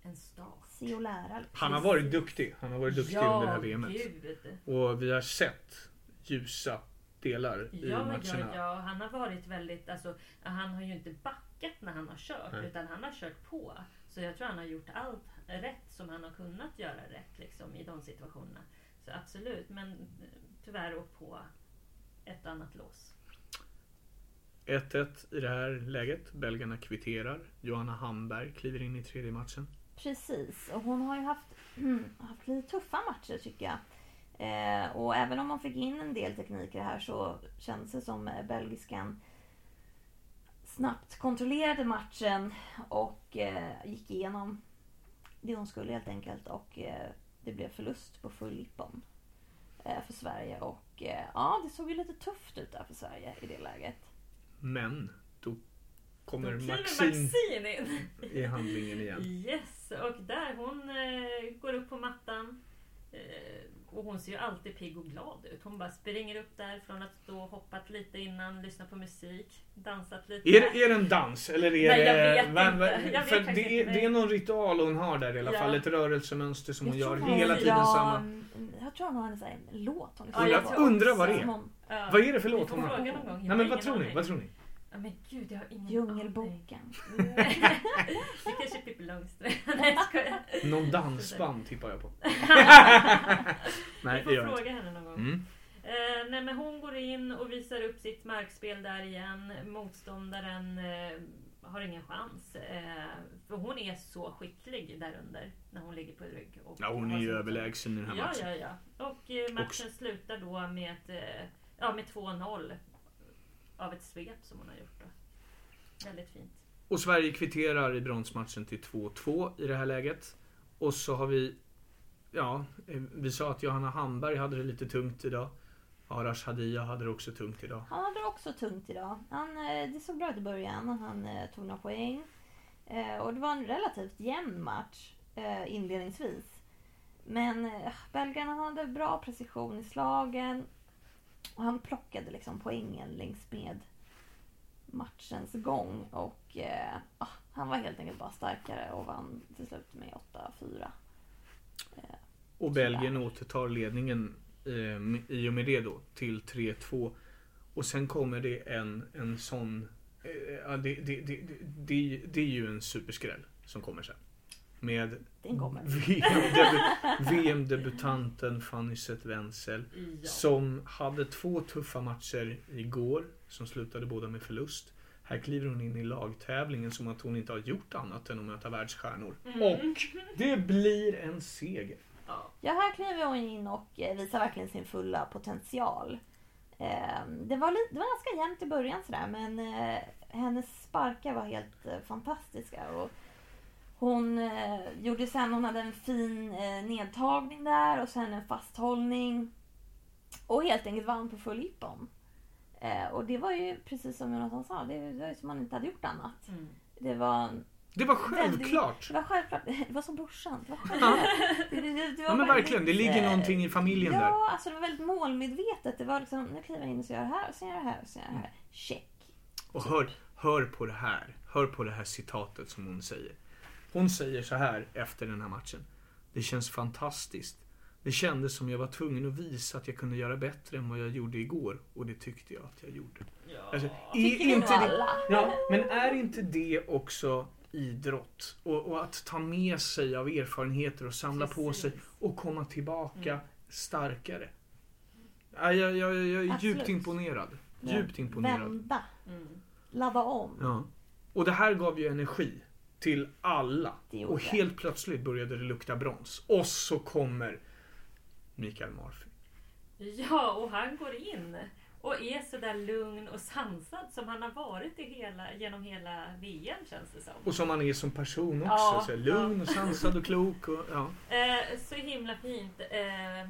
en start. Se och lära. Han har varit duktig. Han har varit duktig ja, under det här VMet. Gud. Och vi har sett ljusa delar i Ja, matcherna. ja, ja, han har varit väldigt, alltså, han har ju inte backat när han har kört Nej. utan han har kört på. Så jag tror han har gjort allt rätt som han har kunnat göra rätt liksom, i de situationerna. Så absolut, men eh, tyvärr åkt på ett annat lås. 1-1 i det här läget. Belgarna kvitterar. Johanna Hamberg kliver in i tredje matchen. Precis, och hon har ju haft, haft lite tuffa matcher tycker jag. Eh, och även om man fick in en del tekniker här så kändes det som eh, belgiskan snabbt kontrollerade matchen och eh, gick igenom det hon skulle helt enkelt. Och eh, det blev förlust på full lippon eh, för Sverige. Och eh, ja, det såg ju lite tufft ut där för Sverige i det läget. Men då kommer Maxine Maxine in. i handlingen igen. Yes, hon eh, går upp på mattan. Eh, och hon ser ju alltid pigg och glad ut. Hon bara springer upp där från att och hoppat lite innan, lyssnat på musik, dansat lite. Är det, är det en dans eller är Nej, jag det... vet va- inte. Jag vet det, är, inte. det är någon ritual hon har där i alla Ja. fall. Ett rörelsemönster som hon Jag gör tror hon- hela tiden ja, samma. mm, Jag tror hon har en sån här låt hon Ja, jag Undrar, vad det Som är. hon- Ja. Vad är det för låt hon har? fråga någon gång. Jag Nej men vad tror ni? Vad tror ni? Ja, men gud, jag har ingen aning. Djungelboken. det kanske är Pippi Långstrump. Nej, jag skojar. Någon dansband tippar jag på. Nej, Vi det får gör jag inte. fråga henne någon gång. Mm. Eh, nej, men hon går in och visar upp sitt markspel där igen. Motståndaren eh, har ingen chans. Eh, för hon är så skicklig där under när hon ligger på rygg. Och Ja, hon har är ju sin- överlägsen i den här Ja, matchen. ja, ja. Och eh, matchen slutar då med, ett, eh, ja, med 2-0 av ett svep som hon har gjort. Då. Väldigt fint. Och Sverige kvitterar i bronsmatchen till 2-2 i det här läget. Och så har vi... Ja, eh, vi sa att Johanna Hamberg hade det lite tungt idag. Arash Hadia hade det också tungt idag. Han hade det också tungt idag. Han, eh, det såg bra ut i början. Han eh, tog några poäng. Och det var en relativt jämn match inledningsvis. Men belgarna hade bra precision i slagen. Och han plockade liksom poängen längs med matchens gång. Och eh, ah, han var helt enkelt bara starkare och vann till slut med 8-4. Och Belgien återtar ledningen eh, i och med det då till 3-2. Och sen kommer det en, en sån... Eh, det, det, det, det är ju en superskräll som kommer sen. Med VM-debutanten Fanny Zet-Wenzel. Ja. Som hade två tuffa matcher igår som slutade båda med förlust. Här kliver hon in i lagtävlingen som att hon inte har gjort annat än att möta världsstjärnor. Mm. Och det blir en seger. Ja. Här kliver hon in och eh, visar verkligen sin fulla potential. Eh, Det var, lite, det var ganska jämnt i början sådär men eh, hennes sparkar var helt eh, fantastiska. Och hon eh, gjorde sen, hon hade en fin eh, nedtagning där och sen en fasthållning. Och helt enkelt vann på full ippon. Eh, och det var ju precis som Jonathan sa, det var ju som man inte hade gjort annat. Mm. Det var Det var självklart. det var självklart. Det var som brorsan. Det var självklart. Det, det, det, var Ja men verkligen, det ligger eh, någonting i familjen där. Ja, alltså det var väldigt målmedvetet. Det var liksom, nu kliver jag in och så gör jag det här och sen gör jag det här och sen gör jag det Mm. här. Check. Och hör, hör på det här. Hör på det här citatet som hon säger. Hon säger så här efter den här matchen. Det känns fantastiskt. Det kändes som jag var tvungen att visa att jag kunde göra bättre än vad jag gjorde igår. Och det tyckte jag att jag gjorde. Ja. Alltså, är inte nog det, alla. ja, men är inte det också idrott? Och, och att ta med sig av erfarenheter och samla på sig Precis. och komma tillbaka Mm. starkare. Ja, jag, jag, jag är Absolut. djupt imponerad. Djupt imponerad. Vända. Mm. Ladda om. Ja. Och det här gav ju energi till alla. Och helt plötsligt började det lukta brons. Och så kommer Mikael Murphy. Ja, och han går in och är sådär lugn och sansad som han har varit i hela, genom hela VM känns det som. Och som han är som person också. Ja, så lugn och sansad och klok. Och, ja. Eh, så himla fint. Eh,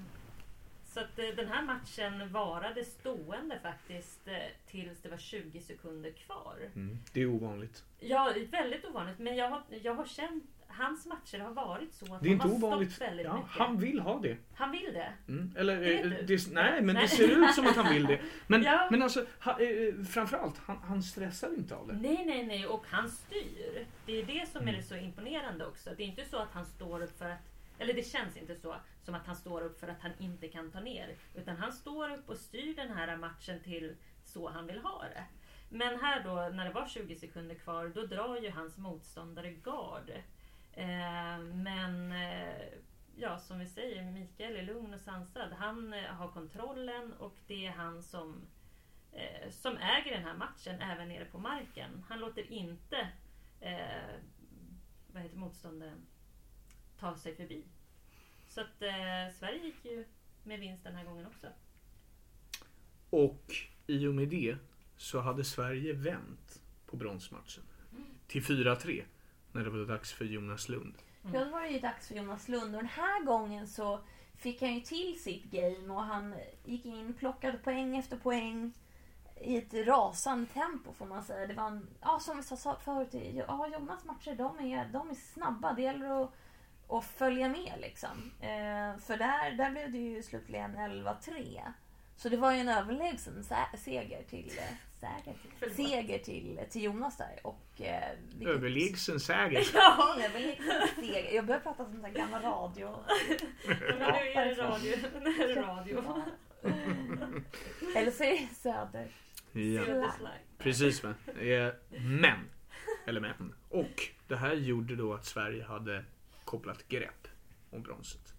så att eh, den här matchen varade stående faktiskt eh, tills det var 20 sekunder kvar. mm. Det är ovanligt. Ja, väldigt ovanligt. Men jag har, jag har känt hans matcher har varit så att Det är han inte har ovanligt. stått väldigt Ja, mycket. han vill ha det. Han vill det. Mm. Eller, Vet eh, det, nej, men Nej. det ser ut som att han vill det. Men, Ja. men alltså, ha, framförallt, han, han stressar inte av det. Nej, nej, nej. Och han styr. Det är det som är Mm. det så imponerande också. Det är inte så att han står upp för att eller det känns inte så som att han står upp för att han inte kan ta ner. Utan han står upp och styr den här matchen till så han vill ha det. Men här då, när det var 20 sekunder kvar, då drar ju hans motståndare gard. Eh, men eh, ja, som vi säger, Mikael är lugn och sansad. Han eh, har kontrollen och det är han som, eh, som äger den här matchen även nere på marken. Han låter inte eh, vad heter motståndaren ta sig förbi. Så att eh, Sverige gick ju med vinst den här gången också. Och i och med det så hade Sverige vänt på bronsmatchen. Till 4-3. När det var dags för Jonas Lund. Mm. Ja, då var det ju dags för Jonas Lund och den här gången så fick han ju till sitt game och han gick in, plockade poäng efter poäng i ett rasande tempo får man säga. Det var en, ja, som vi sa förut, ja, Jonas matcher de är, de är snabba. Det gäller att, att följa med liksom. Eh, för där, där blev det ju slutligen 11-3. Så det var ju en överlägsen seger till, eh, seger till, seger till, till Jonas där. Och, eh, vilket- Överlägsen seger. Ja, Överlägsen seger. Jag börjar prata som en gammal radio. men nu är det radio. Nu är det radio. Eller så är det Söder. Ja. Precis va. Eh, Men. Eller men. Och det här gjorde då att Sverige hade kopplat grepp om bronset.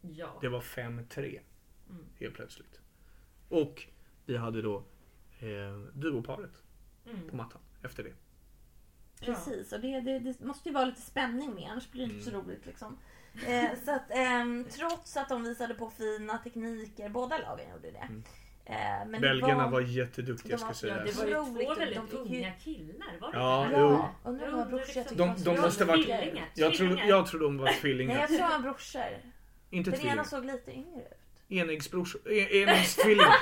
Ja. Det var 5-3. Mm. Helt plötsligt. Och vi hade då eh, duoparet på Mm. mattan efter det. Precis, och det, det, det måste ju vara lite spänning med, annars blir det inte så Mm. roligt. Liksom. Eh, så att, ehm, trots att de visade på fina tekniker, båda lagen gjorde det. Eh, men Belgarna det var, jätteduktiga de ska var- sägas. Ja, det var ju två de väldigt fick ju- unga killar. Var det Ja, det? Ja, undrar om de var brorsor. Jag de- de- var de måste varit-. Tvillingar. Jag tror, jag tror de var Nej, tvillingar. jag tror de var brorsor. Inte Den ena tvillingar. såg lite yngre ut. Enäggsbrorsor. en- Enäggstvillingar.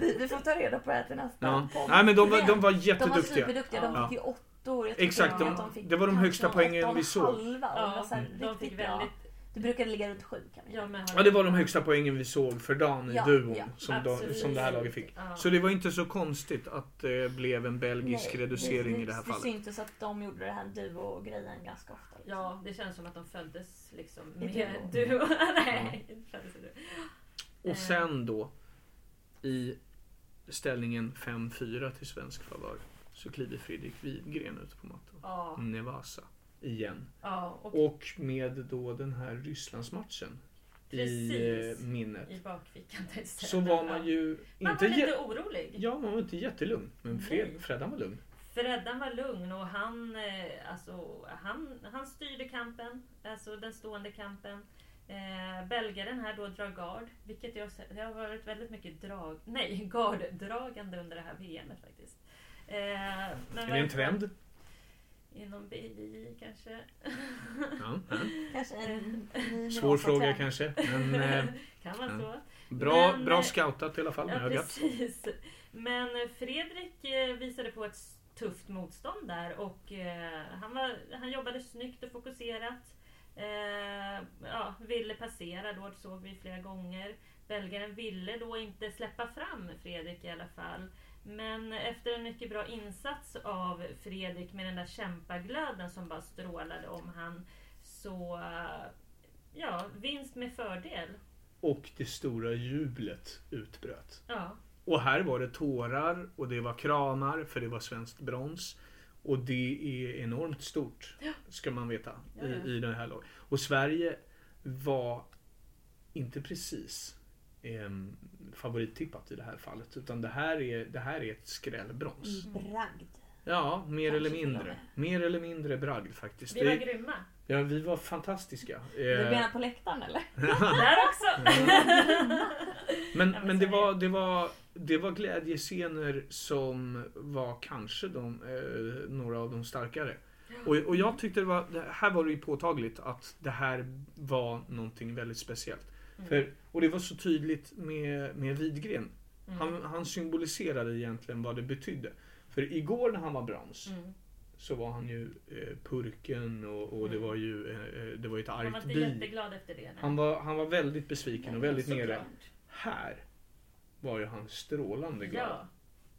Vi, vi får ta reda på det här till nästa Ja. podd. Nej men de var, de var De var jätteduktiga. superduktiga. De fick ju åttor. Exakt, till de- fick det var de högsta poängen vi såg. Halva, det var Ja, de fick väldigt Det brukade ligga runt sju kan vi Ja, Ja, det var de högsta poängen vi såg för dagen i Ja, duon ja, som, de, som det här laget fick. Ja. Så det var inte så konstigt att det blev en belgisk Nej, reducering det, i det här Det fallet. syntes att de gjorde det här duo-grejen ganska ofta. liksom. Ja, det känns som att de föddes liksom I med duo. duo. Nej, duo. Och sen då i ställningen 5-4 till svensk favör så kliver Fredrik Widgren ut på mattan. Ja, Nevasa igen. ja och Och med då den här Rysslandsmatchen i Precis. eh, minnet. i bakfickan. Så var man ju Man inte, var lite orolig. ja, man var inte jättelugn. Men Fred, Nej. Freddan var lugn. Freddan var lugn och han, eh, alltså, han, han styrde kampen, alltså den stående kampen. Eh, belgaren här då drar gard, vilket jag, det har varit väldigt mycket drag, nej, garddragande under det här VMet faktiskt. Eh, Är det en trend? Inom BI kanske. Ja, ja. Kanske en ny Svår fråga kanske. Men eh, kan vara Ja. så. bra, Men, bra eh, scoutat i alla fall med Ja, ögat. precis. Men Fredrik eh, visade på ett tufft motstånd där och eh, han, var, han jobbade snyggt och fokuserat. Eh, ja, ville passera då, såg vi flera gånger. Belgaren ville då inte släppa fram Fredrik i alla fall. Men efter en mycket bra insats av Fredrik med den där kämpaglöden som bara strålade om han så ja, vinst med fördel. Och det stora jublet utbröt. Ja, Och här var det tårar och det var kramar för det var svenskt brons. Och det är enormt stort, ska man veta, Ja, ja. I, i det här laget. Och Sverige var inte precis eh, favorittippat i det här fallet. Utan det här är, det här är ett skrällbrons. Bragd. Ja, mer Kanske eller mindre. Mer eller mindre bragd faktiskt. vi var Det, grymma. ja, vi var fantastiska. Du Eh, menar på läktaren eller? Där också! Men, men det, var, det, var, det var glädjescener som var kanske de, eh, några av de starkare. Och, och jag tyckte det var, det här var det ju påtagligt att det här var någonting väldigt speciellt. Mm. För, och det var så tydligt med, med Widgren. Mm. Han, han symboliserade egentligen vad det betydde. För igår när han var brons Mm. så var han ju eh, purken och, och det Mm. var ju eh, eh, det var ju ett Han var argt inte bi. jätteglad efter det. nej. Han var, han var väldigt besviken och väldigt nere. Såklart. Här var ju han strålande glad Ja.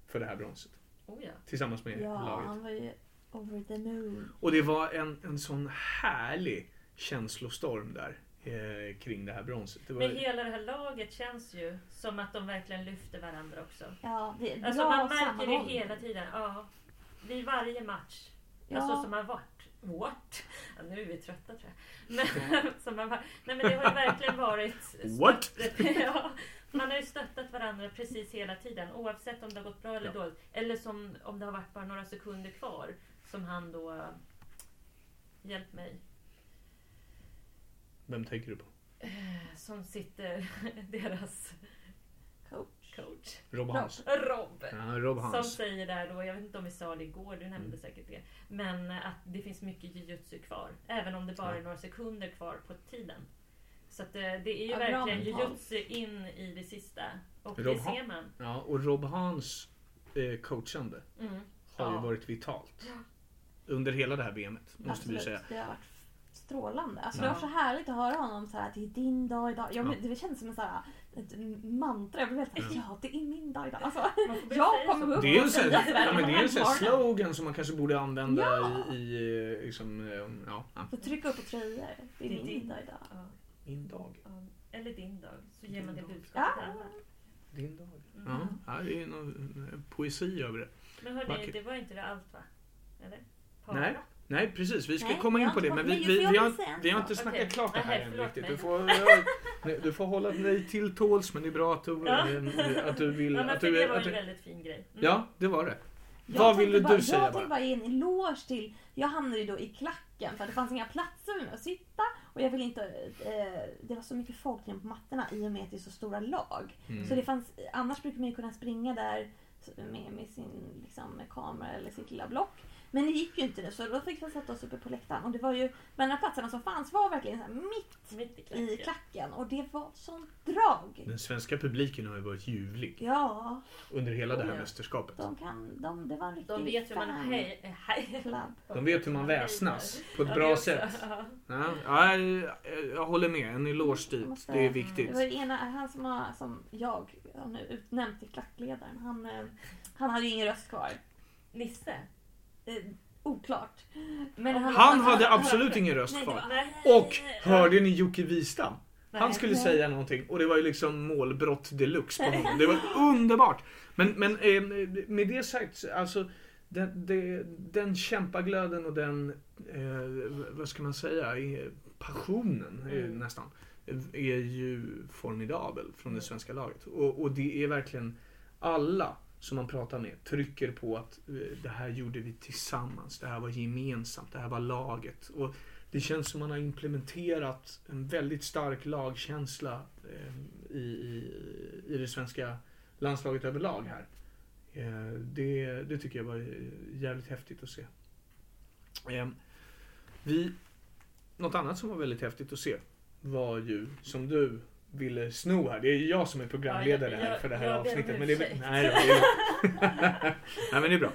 för det här bronset. Oh, ja. Tillsammans med Ja, laget. han var ju over the moon. Och det var en, en sån härlig känslostorm där eh, kring det här bronset. Det var, Men hela det här laget känns ju som att de verkligen lyfter varandra också. Ja, det Alltså man märker det hela tiden. Ja. Vid varje match. Ja. Alltså som har varit. What? Ja, nu är vi trötta tror jag. Men, som varit, nej men det har ju verkligen varit... What? ja, man har ju stöttat varandra precis hela tiden. Oavsett om det har gått bra eller Ja. dåligt. Eller som om det har varit bara några sekunder kvar. Som han då... äh, Hjälp mig. Vem tänker du på? Eh, Som sitter deras Coach. coach. Rob Hans? Rob. Ja, Rob Som Hans. säger där då, jag vet inte om vi sa det igår, du nämnde Mm. säkert det. Men att det finns mycket jujutsu kvar. Även om det bara är några sekunder kvar på tiden. Så att eh, det är ju Ja, verkligen jujutsu in i det sista. Och Rob det ser man. Ja, och Rob Hans eh, coachande Mm. har ju Ja. varit vitalt. Under hela det här VMet, måste vi ju säga. Absolut, det har varit strålande. Alltså, Ja. Det var så härligt att höra honom så här att det är din dag idag. Jag, Ja. Det känns som en så här, ett mantra. Jag blev helt Ja. ja. det är min dag idag. Alltså, jag kommer så. upp Det är och här, sådär ja, men det är en sån slogan som man kanske borde använda Ja. i, i liksom, eh, ja, Får trycka upp på tröjor. Det är Det är min din- dag idag. Ja, min dag. Eller din dag. Så ger man det Din dag. budskapet Ja. Din dag. Mm. Ja, ja, det är någon eh, poesi över det. Men hörni, Vackert. det var inte det allt va? Eller? Nej. Nej, precis. Vi ska Nej, komma in på det. Men vi, vi, vi, har, vi har inte snackat Okej. klart det här än riktigt. Du får, du får hålla dig till tåls, men det är bra att du, att du vill... Ja, att du, det var att en väldigt fin grej. Mm. ja, det var det. Jag Vad ville bara, du säga Jag bara? tänkte bara ge en eloge till... Jag hamnade ju då i klacken för det fanns inga platser för mig att sitta. Och jag ville inte... Eh, det var så mycket folk på mattorna i och med att det är så stora lag. Mm. Så det fanns, annars brukar man ju kunna springa där med, med sin liksom, kamera eller sitt lilla block. Men det gick ju inte nu så då fick vi sätta oss uppe på läktaren. Och det var ju, men de här platserna som fanns var verkligen så här mitt Mitt i klacken. i klacken. Och det var sånt drag. Den svenska publiken har ju varit ljuvlig Ja, under hela det här ja. mästerskapet. de kan, de, det var en De vet hur man hej, hej. De vet hur man väsnas på ett bra det sätt. Ja. Ja, ja, jag, jag håller med. En eloge dit. Måste- Det är Det viktigt. var det ena, han som, har, som jag har nu utnämnt till klackledaren. Han, eh, han hade ju ingen röst kvar. Nisse? Eh, oklart. Men Han hade absolut ingen röst kvar. Och hörde ni Jocke Wistam? Han skulle Nej. säga någonting och det var ju liksom målbrott deluxe på honom. Det var underbart. Men, men eh, med det sagt, alltså den, den kämpaglöden och den, eh, vad ska man säga, passionen Mm. nästan, är ju formidabel från det svenska laget. Och, och det är verkligen alla som man pratar med trycker på att eh, det här gjorde vi tillsammans, det här var gemensamt, det här var laget. Och det känns som man har implementerat en väldigt stark lagkänsla eh, i, i, i det svenska landslaget överlag här. Eh, det, det tycker jag var jävligt häftigt att se. Ehm, vi, något annat som var väldigt häftigt att se var ju, som du ville sno här. Det är ju jag som är programledare Ja, jag- här för det här avsnittet. Men det är, nej, det är, nej men det är bra.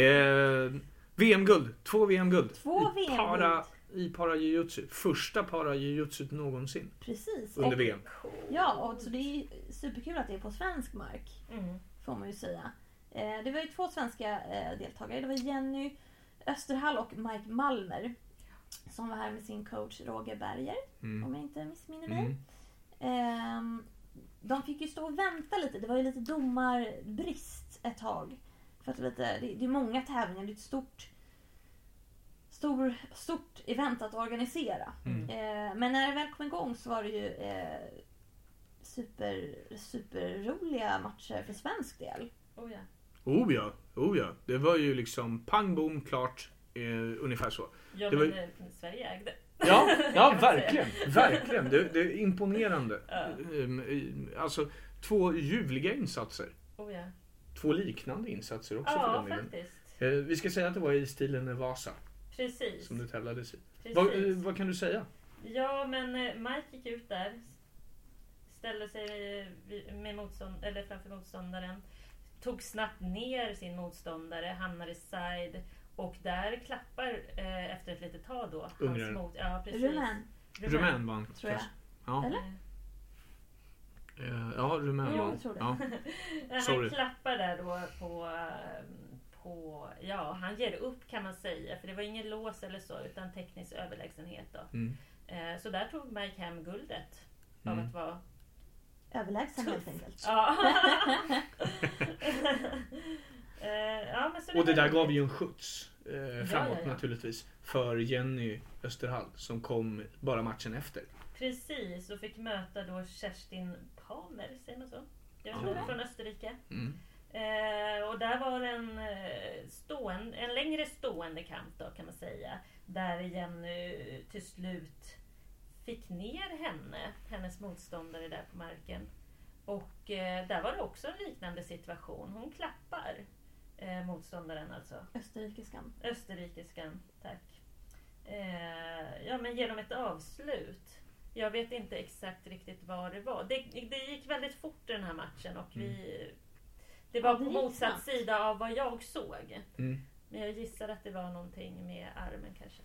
Eh, VM-guld. Två VM-guld. Två VM-guld. para, i para jujutsu. Första para jujutsu någonsin Precis. under Och, VM. ja, och så det är superkul att det är på svensk mark. Mm. Får man ju säga. Eh, det var ju två svenska eh, deltagare. Det var Jenny Österhall och Mike Malmer. Som var här med sin coach Roger Berger. Mm. Om jag inte missminner mig. Mm. Ehm, de fick ju stå och vänta lite. Det var ju lite domarbrist ett tag. För att det, är lite, det, är många tävlingar. Det är ett stort, stor, stort event att organisera. Mm. Eh, men när det väl kom igång så var det ju eh, super, superroliga matcher för svensk del. Oh, ja. Oh ja, oh ja. Det var ju liksom pang bom klart. Eh, ungefär så. Ja, Det var men ju- eh, Sverige ägde. Ja, ja verkligen. Verkligen. Det, det är imponerande. Ja. Ehm, i- Alltså två ljuvliga insatser. Oh, ja. Två liknande insatser också för ja, den delen. faktiskt. Eh, Vi ska säga att det var i stilen Vasa Precis. som du tävlades i. Vad, eh, vad kan du säga? Ja, men eh, Mike gick ut där. Ställde sig eh, med motstånd, eller framför motståndaren. Tog snabbt ner sin motståndare, hamnade side. Och där klappar eh, efter ett litet tag då. hans. Mot, ja, precis. Rumän, Rumän vann. tror jag. Ja, Eller? Eh, ja rumän Ja, vann. jag tror det. Ja. Han Sorry. klappar där då på, eh, på... Ja, han ger upp kan man säga. För det var ingen lås eller så, utan teknisk överlägsenhet då. Mm. Eh, Så där tog Mike hem guldet. Av Mm. att vara Överlägsen helt enkelt. Ja. Eh, ja, Och det där gav ju en skjuts eh, framåt ja, naturligtvis. För Jenny Österhall som kom bara matchen efter. Precis, och fick möta då Kerstin Palmer, säger man så? Jag det, från Österrike. Mm. Eh, och där var en, eh, stående, en längre stående kamp då kan man säga. Där Jenny till slut fick ner henne, hennes motståndare där på marken. Och eh, där var det också en liknande situation. Hon klappar eh, motståndaren alltså. Österrikiskan. Österrikiskan, tack. Eh, ja, men genom ett avslut. Jag vet inte exakt riktigt vad det var. Det, det gick väldigt fort i den här matchen och vi... Det var Ja, det på motsatt snabbt. sida av vad jag såg. Mm. Men jag gissar att det var någonting med armen kanske.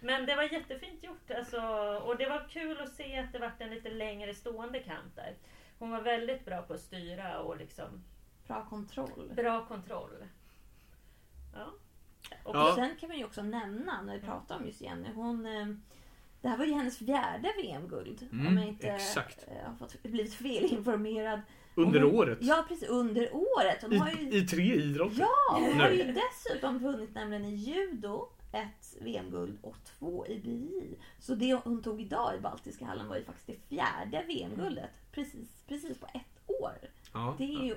Men det var jättefint gjort alltså, och det var kul att se att det var en lite längre stående kamp där. Hon var väldigt bra på att styra och liksom Bra kontroll. bra kontroll. Ja. Och Ja. Sen kan man ju också nämna, när vi pratar om just Jenny, hon... eh, Det här var ju hennes fjärde VM-guld. Mm, om jag inte exakt. eh, har fått, blivit felinformerad. Under hon- året. Ja, precis. Under året. Hon har ju, I, I tre idrotter. ja, hon Nu. har ju dessutom vunnit nämligen i judo ett VM-guld och två i BI. Så det hon tog idag i Baltiska hallen var ju faktiskt det fjärde VM-guldet. Precis, precis på ett år. Ja, Det är ju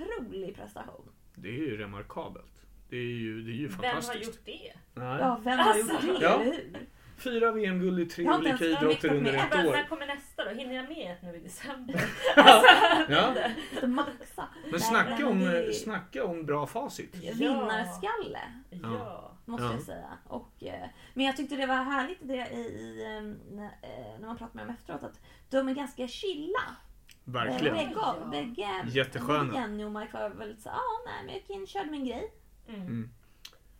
otrolig prestation. det är ju remarkabelt. Det är ju, det är ju Vem har fantastiskt. gjort det? Nej. Ja, vem har Alltså. gjort det, Ja. eller hur? Fyra VM-guld i tre olika idrotter under ett Bara, år. när kommer nästa då? hinner jag med ett nu i december? Ja. Måste maxa. Men snacka om, det är- snacka om bra facit. Vinnarskalle. Ja. Måste Ja. jag säga. Och, eh, men jag tyckte det var härligt det i, i, eh, när, eh, när man pratade med dem efteråt att de är ganska chilla. Verkligen. Eh, Bägge, Jättesköna. både Jenny och Mike var väldigt så ja ah, nej men jag gick in körde min grej. Mm.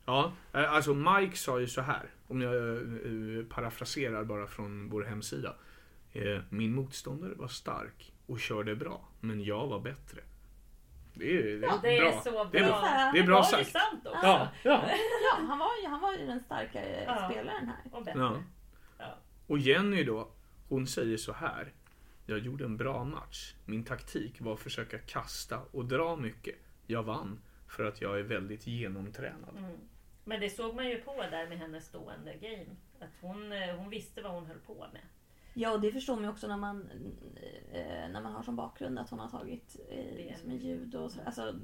Ja, eh, alltså Mike sa ju så här, om jag eh, parafraserar bara från vår hemsida. Eh, Min motståndare var stark och körde bra, men jag var bättre. Det är, det är Ja, Det är bra. så bra. Det är bra. Det är bra sagt. ju sant också. Ja, ja. Ja, han var ju, han var ju den starkare Ja. spelaren här. Och bättre. Ja. Och Jenny då, hon säger så här. Jag gjorde en bra match. Min taktik var att försöka kasta och dra mycket. Jag vann för att jag är väldigt genomtränad. Mm. Men det såg man ju på där med hennes stående game. Att hon, eh, hon visste vad hon höll på med. Ja, och det förstår man ju också när man, eh, när man har som bakgrund att hon har tagit eh, som är ljud och så, alltså,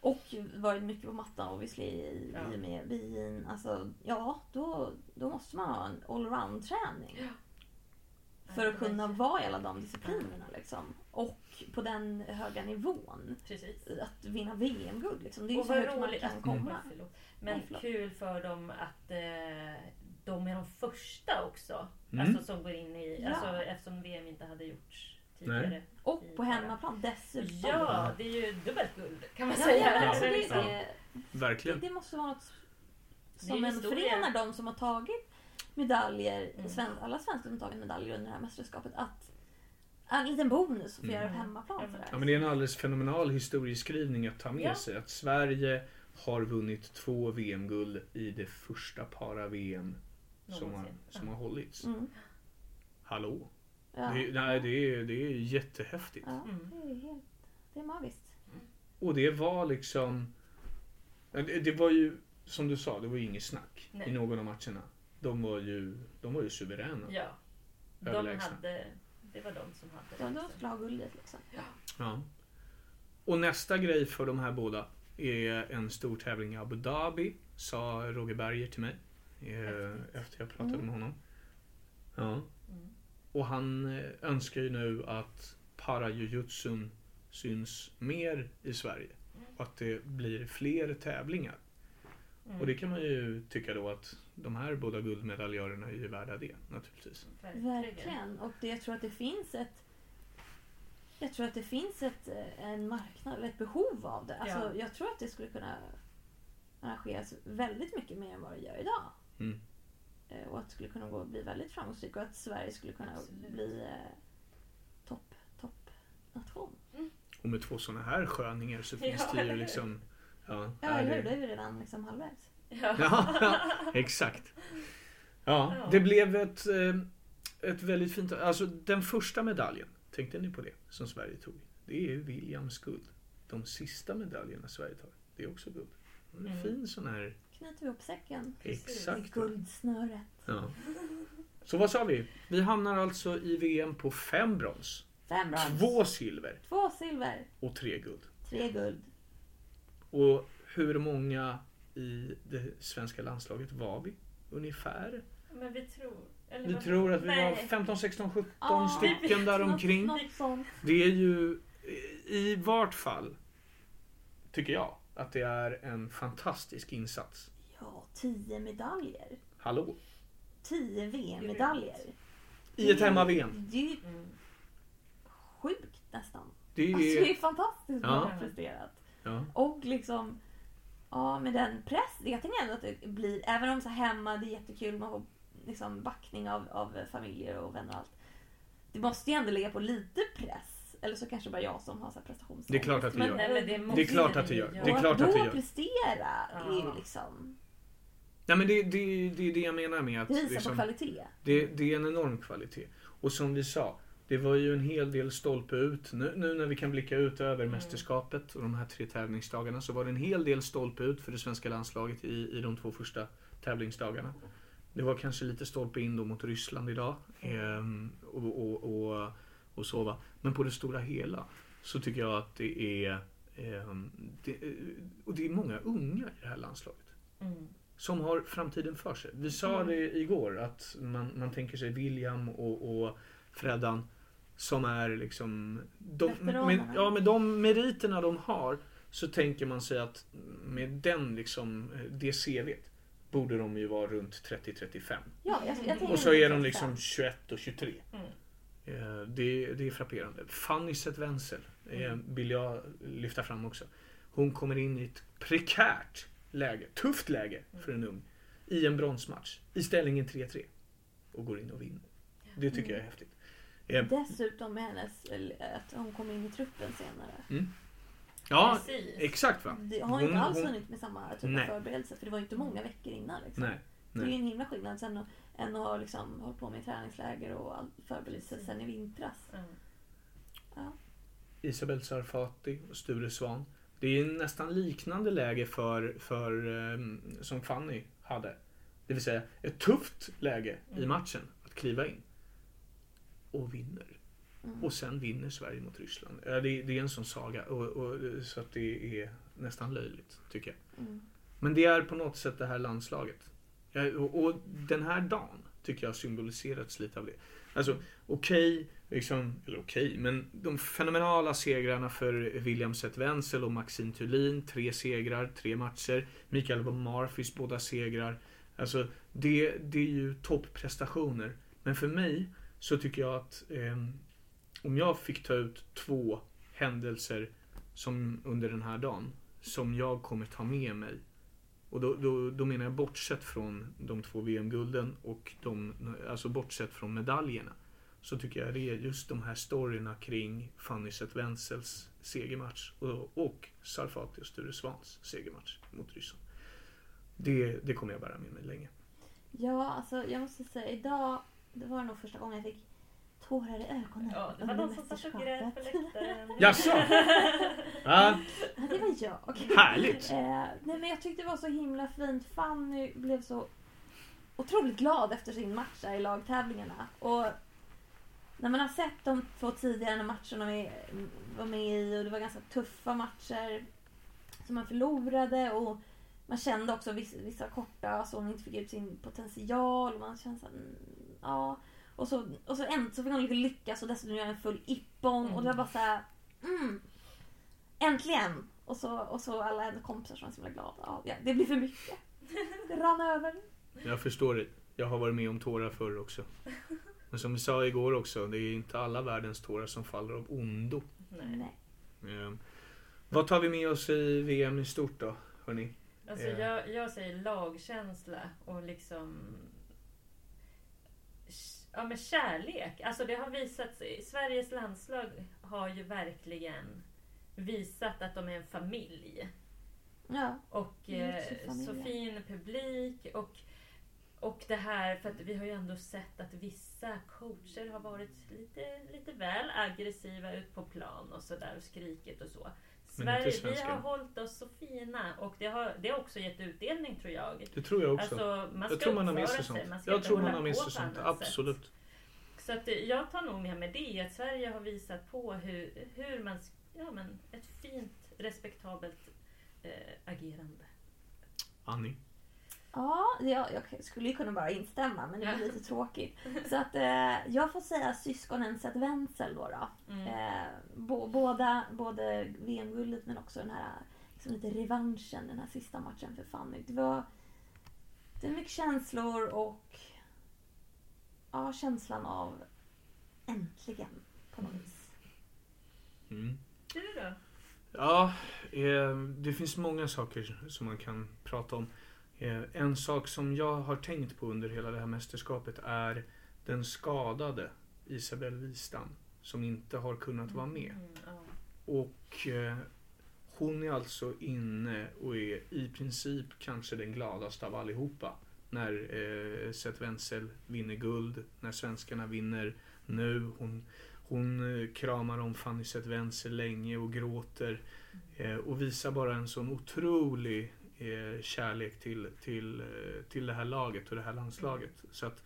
Och varit mycket på mattan obviously i, Ja. i och med biin. Alltså, ja, då, då måste man ha en allround-träning. För att kunna vara i alla de disciplinerna liksom. Och på den höga nivån. Precis. Att vinna VM-guld liksom. Det är ju Och så högt man roligt kan komma. Mm, förlåt. Men Nej, kul för dem att eh, de är de första också. Mm. Alltså som går in i, Ja. alltså, eftersom VM inte hade gjorts tidigare. Och på hemmaplan dessutom. Ja, det är ju dubbelt guld kan man Ja, säga. ja, alltså Det är det, liksom- det, det, Verkligen. det måste vara något som en förenar de som har tagit medaljer, Mm. sven, alla svenskar som tagit medaljer under det här mästerskapet. Att en liten bonus att få Mm. göra det hemmaplan. Ja, men- sådär. Ja, men det är en alldeles fenomenal historieskrivning att ta med Ja. sig. Att Sverige har vunnit två VM-guld i det första para-VM som har, som har hållits. Mm. Hallå? Ja. Det, nej, det är, det är jättehäftigt. Ja, Mm. det är helt... Det är magiskt. Och det var liksom... Det, det var ju, som du sa, det var ju inget snack Nej. i någon av matcherna. De var ju, de var ju suveräna. Ja. De Överlägsna. hade, det var de som hade De, det. de skulle ha guldet liksom. Ja. Och nästa grej för de här båda är en stor tävling i Abu Dhabi, sa Roger Berger till mig. Eh, Häftigt. efter jag pratade Mm. med honom. Ja. Mm. Och han eh, önskar ju nu att parajujutsun syns mer i Sverige. Och att det blir fler tävlingar. Mm. Och det kan man ju tycka då att de här båda guldmedaljörerna är ju värda det naturligtvis. Verkligen. Och det, jag tror att det finns ett jag tror att det finns ett, en marknad, eller ett behov av det. Alltså, Ja. Jag tror att det skulle kunna arrangeras väldigt mycket mer än vad det gör idag. Mm. Eh, Och att det skulle kunna gå, bli väldigt framgångsrikt och att Sverige skulle kunna Absolut. bli eh, topp, topp nation. Och med två sådana här sköningar så finns Ja, det ju liksom... Ja, Ja, är eller hur? det- Då är vi redan liksom halvvägs. Ja. Ja, exakt. Ja, Ja. det blev ett, eh, ett väldigt fint... Alltså den första medaljen, tänkte ni på det, som Sverige tog? Det är Williams guld. De sista medaljerna Sverige tar, det är också guld. En Mm. fin sån här... Knyter vi ihop säcken. Exakt. Guldsnöret. Ja. Så vad sa vi? Vi hamnar alltså i VM på fem brons, Fem brons. två silver Två silver. och tre guld. Tre guld. Och hur många i det svenska landslaget var vi? Ungefär? Men vi tror... Eller Vi tror att vi Nej. var 15, 16, 17 Ja, stycken där omkring. Något, något sånt. Det är ju i vart fall, tycker jag, att det är en fantastisk insats. Ja, tio medaljer. Hallå? Tio VM-medaljer. I ett hemma-VM. Det är ju Mm. sjukt nästan. Det Alltså, det är... är fantastiskt Ja. bra presterat. Ja. Och liksom, ja med den press. Jag tänker ändå att det blir, även om så hemma det är jättekul, man får liksom backning av, av familjer och vänner och allt. Det måste ju ändå ligga på lite press. Eller så kanske bara jag som har så prestationsångest. Det är klart att det Men- gör. Men det, Det är måste klart att det gör. Det är och klart att att det då gör. prestera är ju Ja. liksom, Nej men det, det, det är det jag menar med att det visar liksom, på kvalitet. det, det är en enorm kvalitet. Och som vi sa, det var ju en hel del stolpe ut. Nu, nu när vi kan blicka ut över Mm. mästerskapet och de här tre tävlingsdagarna så var det en hel del stolpe ut för det svenska landslaget i, i de två första tävlingsdagarna. Det var kanske lite stolpe in då mot Ryssland idag. ehm, och, och, och, och så va. Men på det stora hela så tycker jag att det är ehm, det, och det är många unga i det här landslaget Mm. som har framtiden för sig. Vi sa Mm. det igår att man, man tänker sig William och, och Freddan som är liksom... De, med, ja, med de meriterna de har så tänker man sig att med den liksom, det CVt borde de ju vara runt 30-35. Ja, jag, jag Och så är de liksom så. 21 och 23. Mm. Eh, Det, det är frapperande. Fanny Zetwenzel eh, vill jag lyfta fram också. Hon kommer in i ett prekärt läge, tufft läge för en ung. I en bronsmatch. I ställningen 3-3. Och går in och vinner. Det tycker jag är häftigt. Eh, Dessutom med hennes, att hon kom in i truppen senare. Ja, Precis. exakt va? Det har inte alls hunnit med samma typ Nej. av förberedelse för det var ju inte många veckor innan. Liksom. Nej. Det är ju nej. en himla skillnad sen än att ha liksom, hållit på med träningsläger och all förberedelse sen i vintras. Mm. Isabel Sarfati och Sture Svan. Det är nästan liknande läge för, för ehm, som Fanny hade. Det vill säga ett tufft läge i Mm. matchen att kliva in. Och vinner. Mm. Och sen vinner Sverige mot Ryssland. Det, det är en sån saga. Och, och, så att det är nästan löjligt, tycker jag. Mm. Men det är på något sätt det här landslaget. Och, och den här dagen tycker jag har symboliserats lite av det. Alltså okej, liksom, eller okej, men de fenomenala segrarna för William Zet-Wenzel och Maxine Thulin. Tre segrar, tre matcher. Mikael Marfis båda segrar. Alltså det, det är ju topprestationer. Men för mig så tycker jag att eh, om jag fick ta ut två händelser som under den här dagen som jag kommer ta med mig och då, då, då menar jag bortsett från de två VM-gulden och de, alltså bortsett från medaljerna. Så tycker jag det är just de här storyna kring Fanny Zetwenzels segermatch och, och Sarfati och Sture Svans segermatch mot Ryssland. Det, det kommer jag bära med mig länge. Ja, alltså jag måste säga idag, det var nog första gången jag fick tårar i ögonen Ja, det var någon som satt och grät på läktaren. Jaså? Ja, Ja, det var jag. härligt! Eh, nej men jag tyckte det var så himla fint. Fanny blev så otroligt glad efter sin match där i lagtävlingarna. Och när man har sett de två tidigare matcherna vi var med i och det var ganska tuffa matcher som man förlorade och man kände också vissa, vissa korta så hon inte fick ut sin potential. Och man kände så här, mm, ja. Och så, och så, en, så fick hon lyckas och dessutom göra en full ippon och det var bara så här, mm, Äntligen! Och så, och så alla hennes kompisar som var så himla glada. Ja, det blir för mycket. Det rann över. Jag förstår det. Jag har varit med om tårar förr också. Men som vi sa igår också, det är inte alla världens tårar som faller av ondo. Nej. Eh, vad tar vi med oss i VM i stort då, hörni? Alltså Eh. jag, jag säger lagkänsla och liksom Ja men kärlek. Alltså det har visat sig. Sveriges landslag har ju verkligen visat att de är en familj. Ja. Och eh, så fin publik. Och, och det här, för att vi har ju ändå sett att vissa coacher har varit lite, lite väl aggressiva ut på plan och sådär och skrikit och så. Sverige, vi har hållit oss så fina och det har, det har också gett utdelning tror jag. Det tror jag också. Alltså, man ska jag tror man har sig sånt. Jag tror man har på sånt. annat sätt. Absolut. Så att eh, jag tar nog med mig det, att Sverige har visat på hur, hur man, ja men ett fint, respektabelt eh, agerande. Annie? Ja, jag, jag skulle ju kunna bara instämma men det är Ja. lite tråkigt. Så att eh, jag får säga syskonen Zet-Wenzel då. då. Mm. Eh, bo, båda, både VM-guldet men också den här liksom lite revanschen, den här sista matchen för Fanny. Det var, det var mycket känslor och ja, känslan av äntligen på något vis. Mm. Du då? Ja, eh, det finns många saker som man kan prata om. Eh, en sak som jag har tänkt på under hela det här mästerskapet är den skadade Isabelle Wistam som inte har kunnat vara med. Mm, ja. Och eh, hon är alltså inne och är i princip kanske den gladaste av allihopa. När eh, Seth Wenzel vinner guld, när svenskarna vinner nu. Hon, hon eh, kramar om Fanny Seth Wenzel länge och gråter. Eh, och visar bara en sån otrolig eh, kärlek till, till, eh, till det här laget och det här landslaget. Så att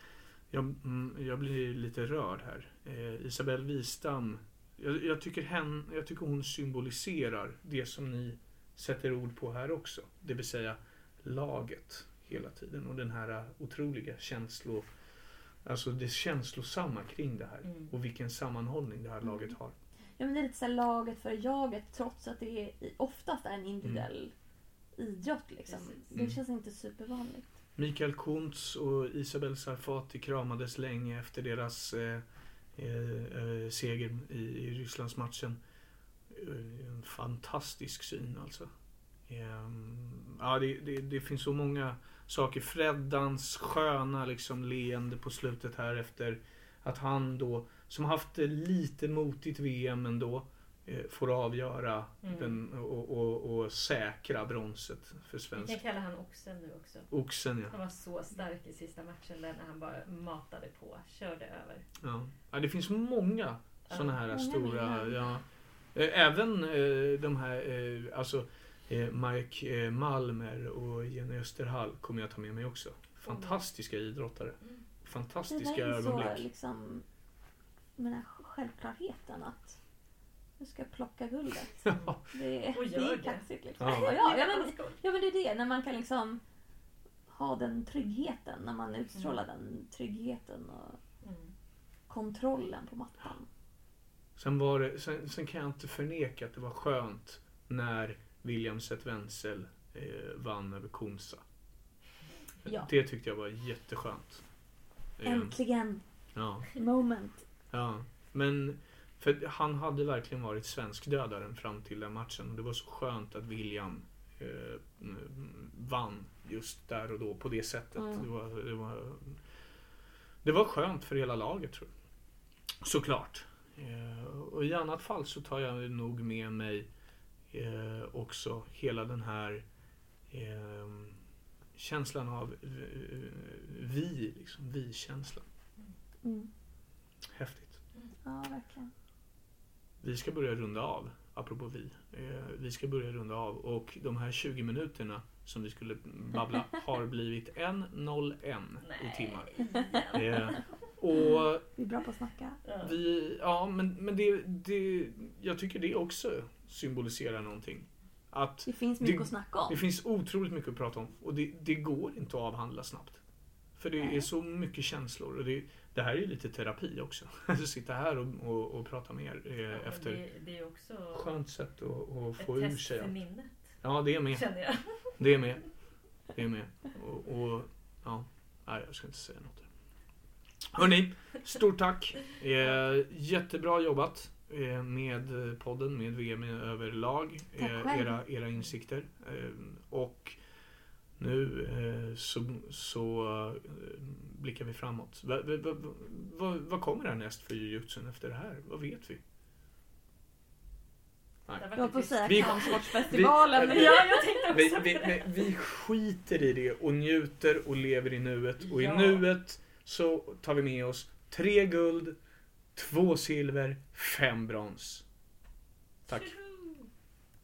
jag, mm, jag blir lite rörd här. Eh, Isabelle Wistam jag, jag, tycker hen, jag tycker hon symboliserar det som ni sätter ord på här också. Det vill säga laget hela tiden och den här otroliga känslo, Alltså det känslosamma kring det här. Mm. Och vilken sammanhållning det här Mm. laget har. Ja, men det är lite så här laget för jaget trots att det är, oftast är en individuell idrott. Liksom. Precis. Det Mm. känns inte supervanligt. Mikael Kuntz och Isabel Sarfati kramades länge efter deras eh, eh, eh, seger i, i Rysslandsmatchen. Eh, En fantastisk syn alltså. Ehm, ja, det, det, det finns så många saker. Freddans sköna liksom leende på slutet här efter att han då, som haft lite motigt VM ändå, får avgöra Mm. den, och, och, och säkra bronset för Vi svensk. kan kalla han Oxen nu också. Oxen ja. Han var så stark i sista matchen där när han bara matade på, körde över. Ja. ja, det finns många sådana Ja. här Många stora. minnen. Ja. Eh, Även eh, de här, eh, alltså eh, Mike eh, Malmer och Jenny Österhall kommer jag ta med mig också. Fantastiska idrottare. Mm. Det Fantastiska där är så ögonblick. liksom, med den här självklarheten att du ska plocka guldet. Ja. Det, är- Och det gör är det. kaxigt liksom. Ja. Ja. Men, ja men det är det, när man kan liksom ha den tryggheten, när man utstrålar den tryggheten och Mm. kontrollen på mattan. Sen, var det, sen, sen kan jag inte förneka att det var skönt när William Seth Wenzel eh, vann över Komsa. Ja. Det tyckte jag var jätteskönt. Äntligen Ja. moment. Ja, men för han hade verkligen varit svenskdödaren fram till den matchen. Och det var så skönt att William eh, vann just där och då på det sättet. Mm. Det, var, det, var, det var skönt för hela laget tror jag. Såklart. Eh, och i annat fall så tar jag nog med mig eh, också hela den här eh, känslan av eh, vi, liksom, vi-känslan. Mm. Häftigt. Ja, verkligen. Vi ska börja runda av, apropå vi. Eh, vi ska börja runda av och de här 20 minuterna som vi skulle babbla har blivit 1.01 i timmar. Eh, och Vi är bra på att snacka. Ja. vi, ja men, men det, det, jag tycker det också symboliserar någonting. Att Det finns mycket Det- att snacka om. det finns otroligt mycket att prata om och det, det går inte att avhandla snabbt. För det är så mycket känslor och det, det här är ju lite terapi också. Att sitta här och, och, och prata med er eh, Ja, efter Det, det är också skönt sätt att, att ett få ur test sig för allt. minnet, Ja, det är med. känner jag. Det är med. Det är med. Och, och ja, nej, jag ska inte säga något. Hörni, stort tack. Eh, jättebra jobbat eh, med podden, med VM överlag. Eh, era, era insikter. Och nu eh, så, så eh, blickar vi framåt. Va, va, va, va, vad kommer härnäst för jujutsun efter det här? Vad vet vi? Jag på att säga Vi- kampsportsfestivalen. vi- men- Ja, jag tänkte också Vi, vi, vi skiter i det och njuter och lever i nuet. Och i Ja. nuet så tar vi med oss tre guld, två silver, fem brons. Tack.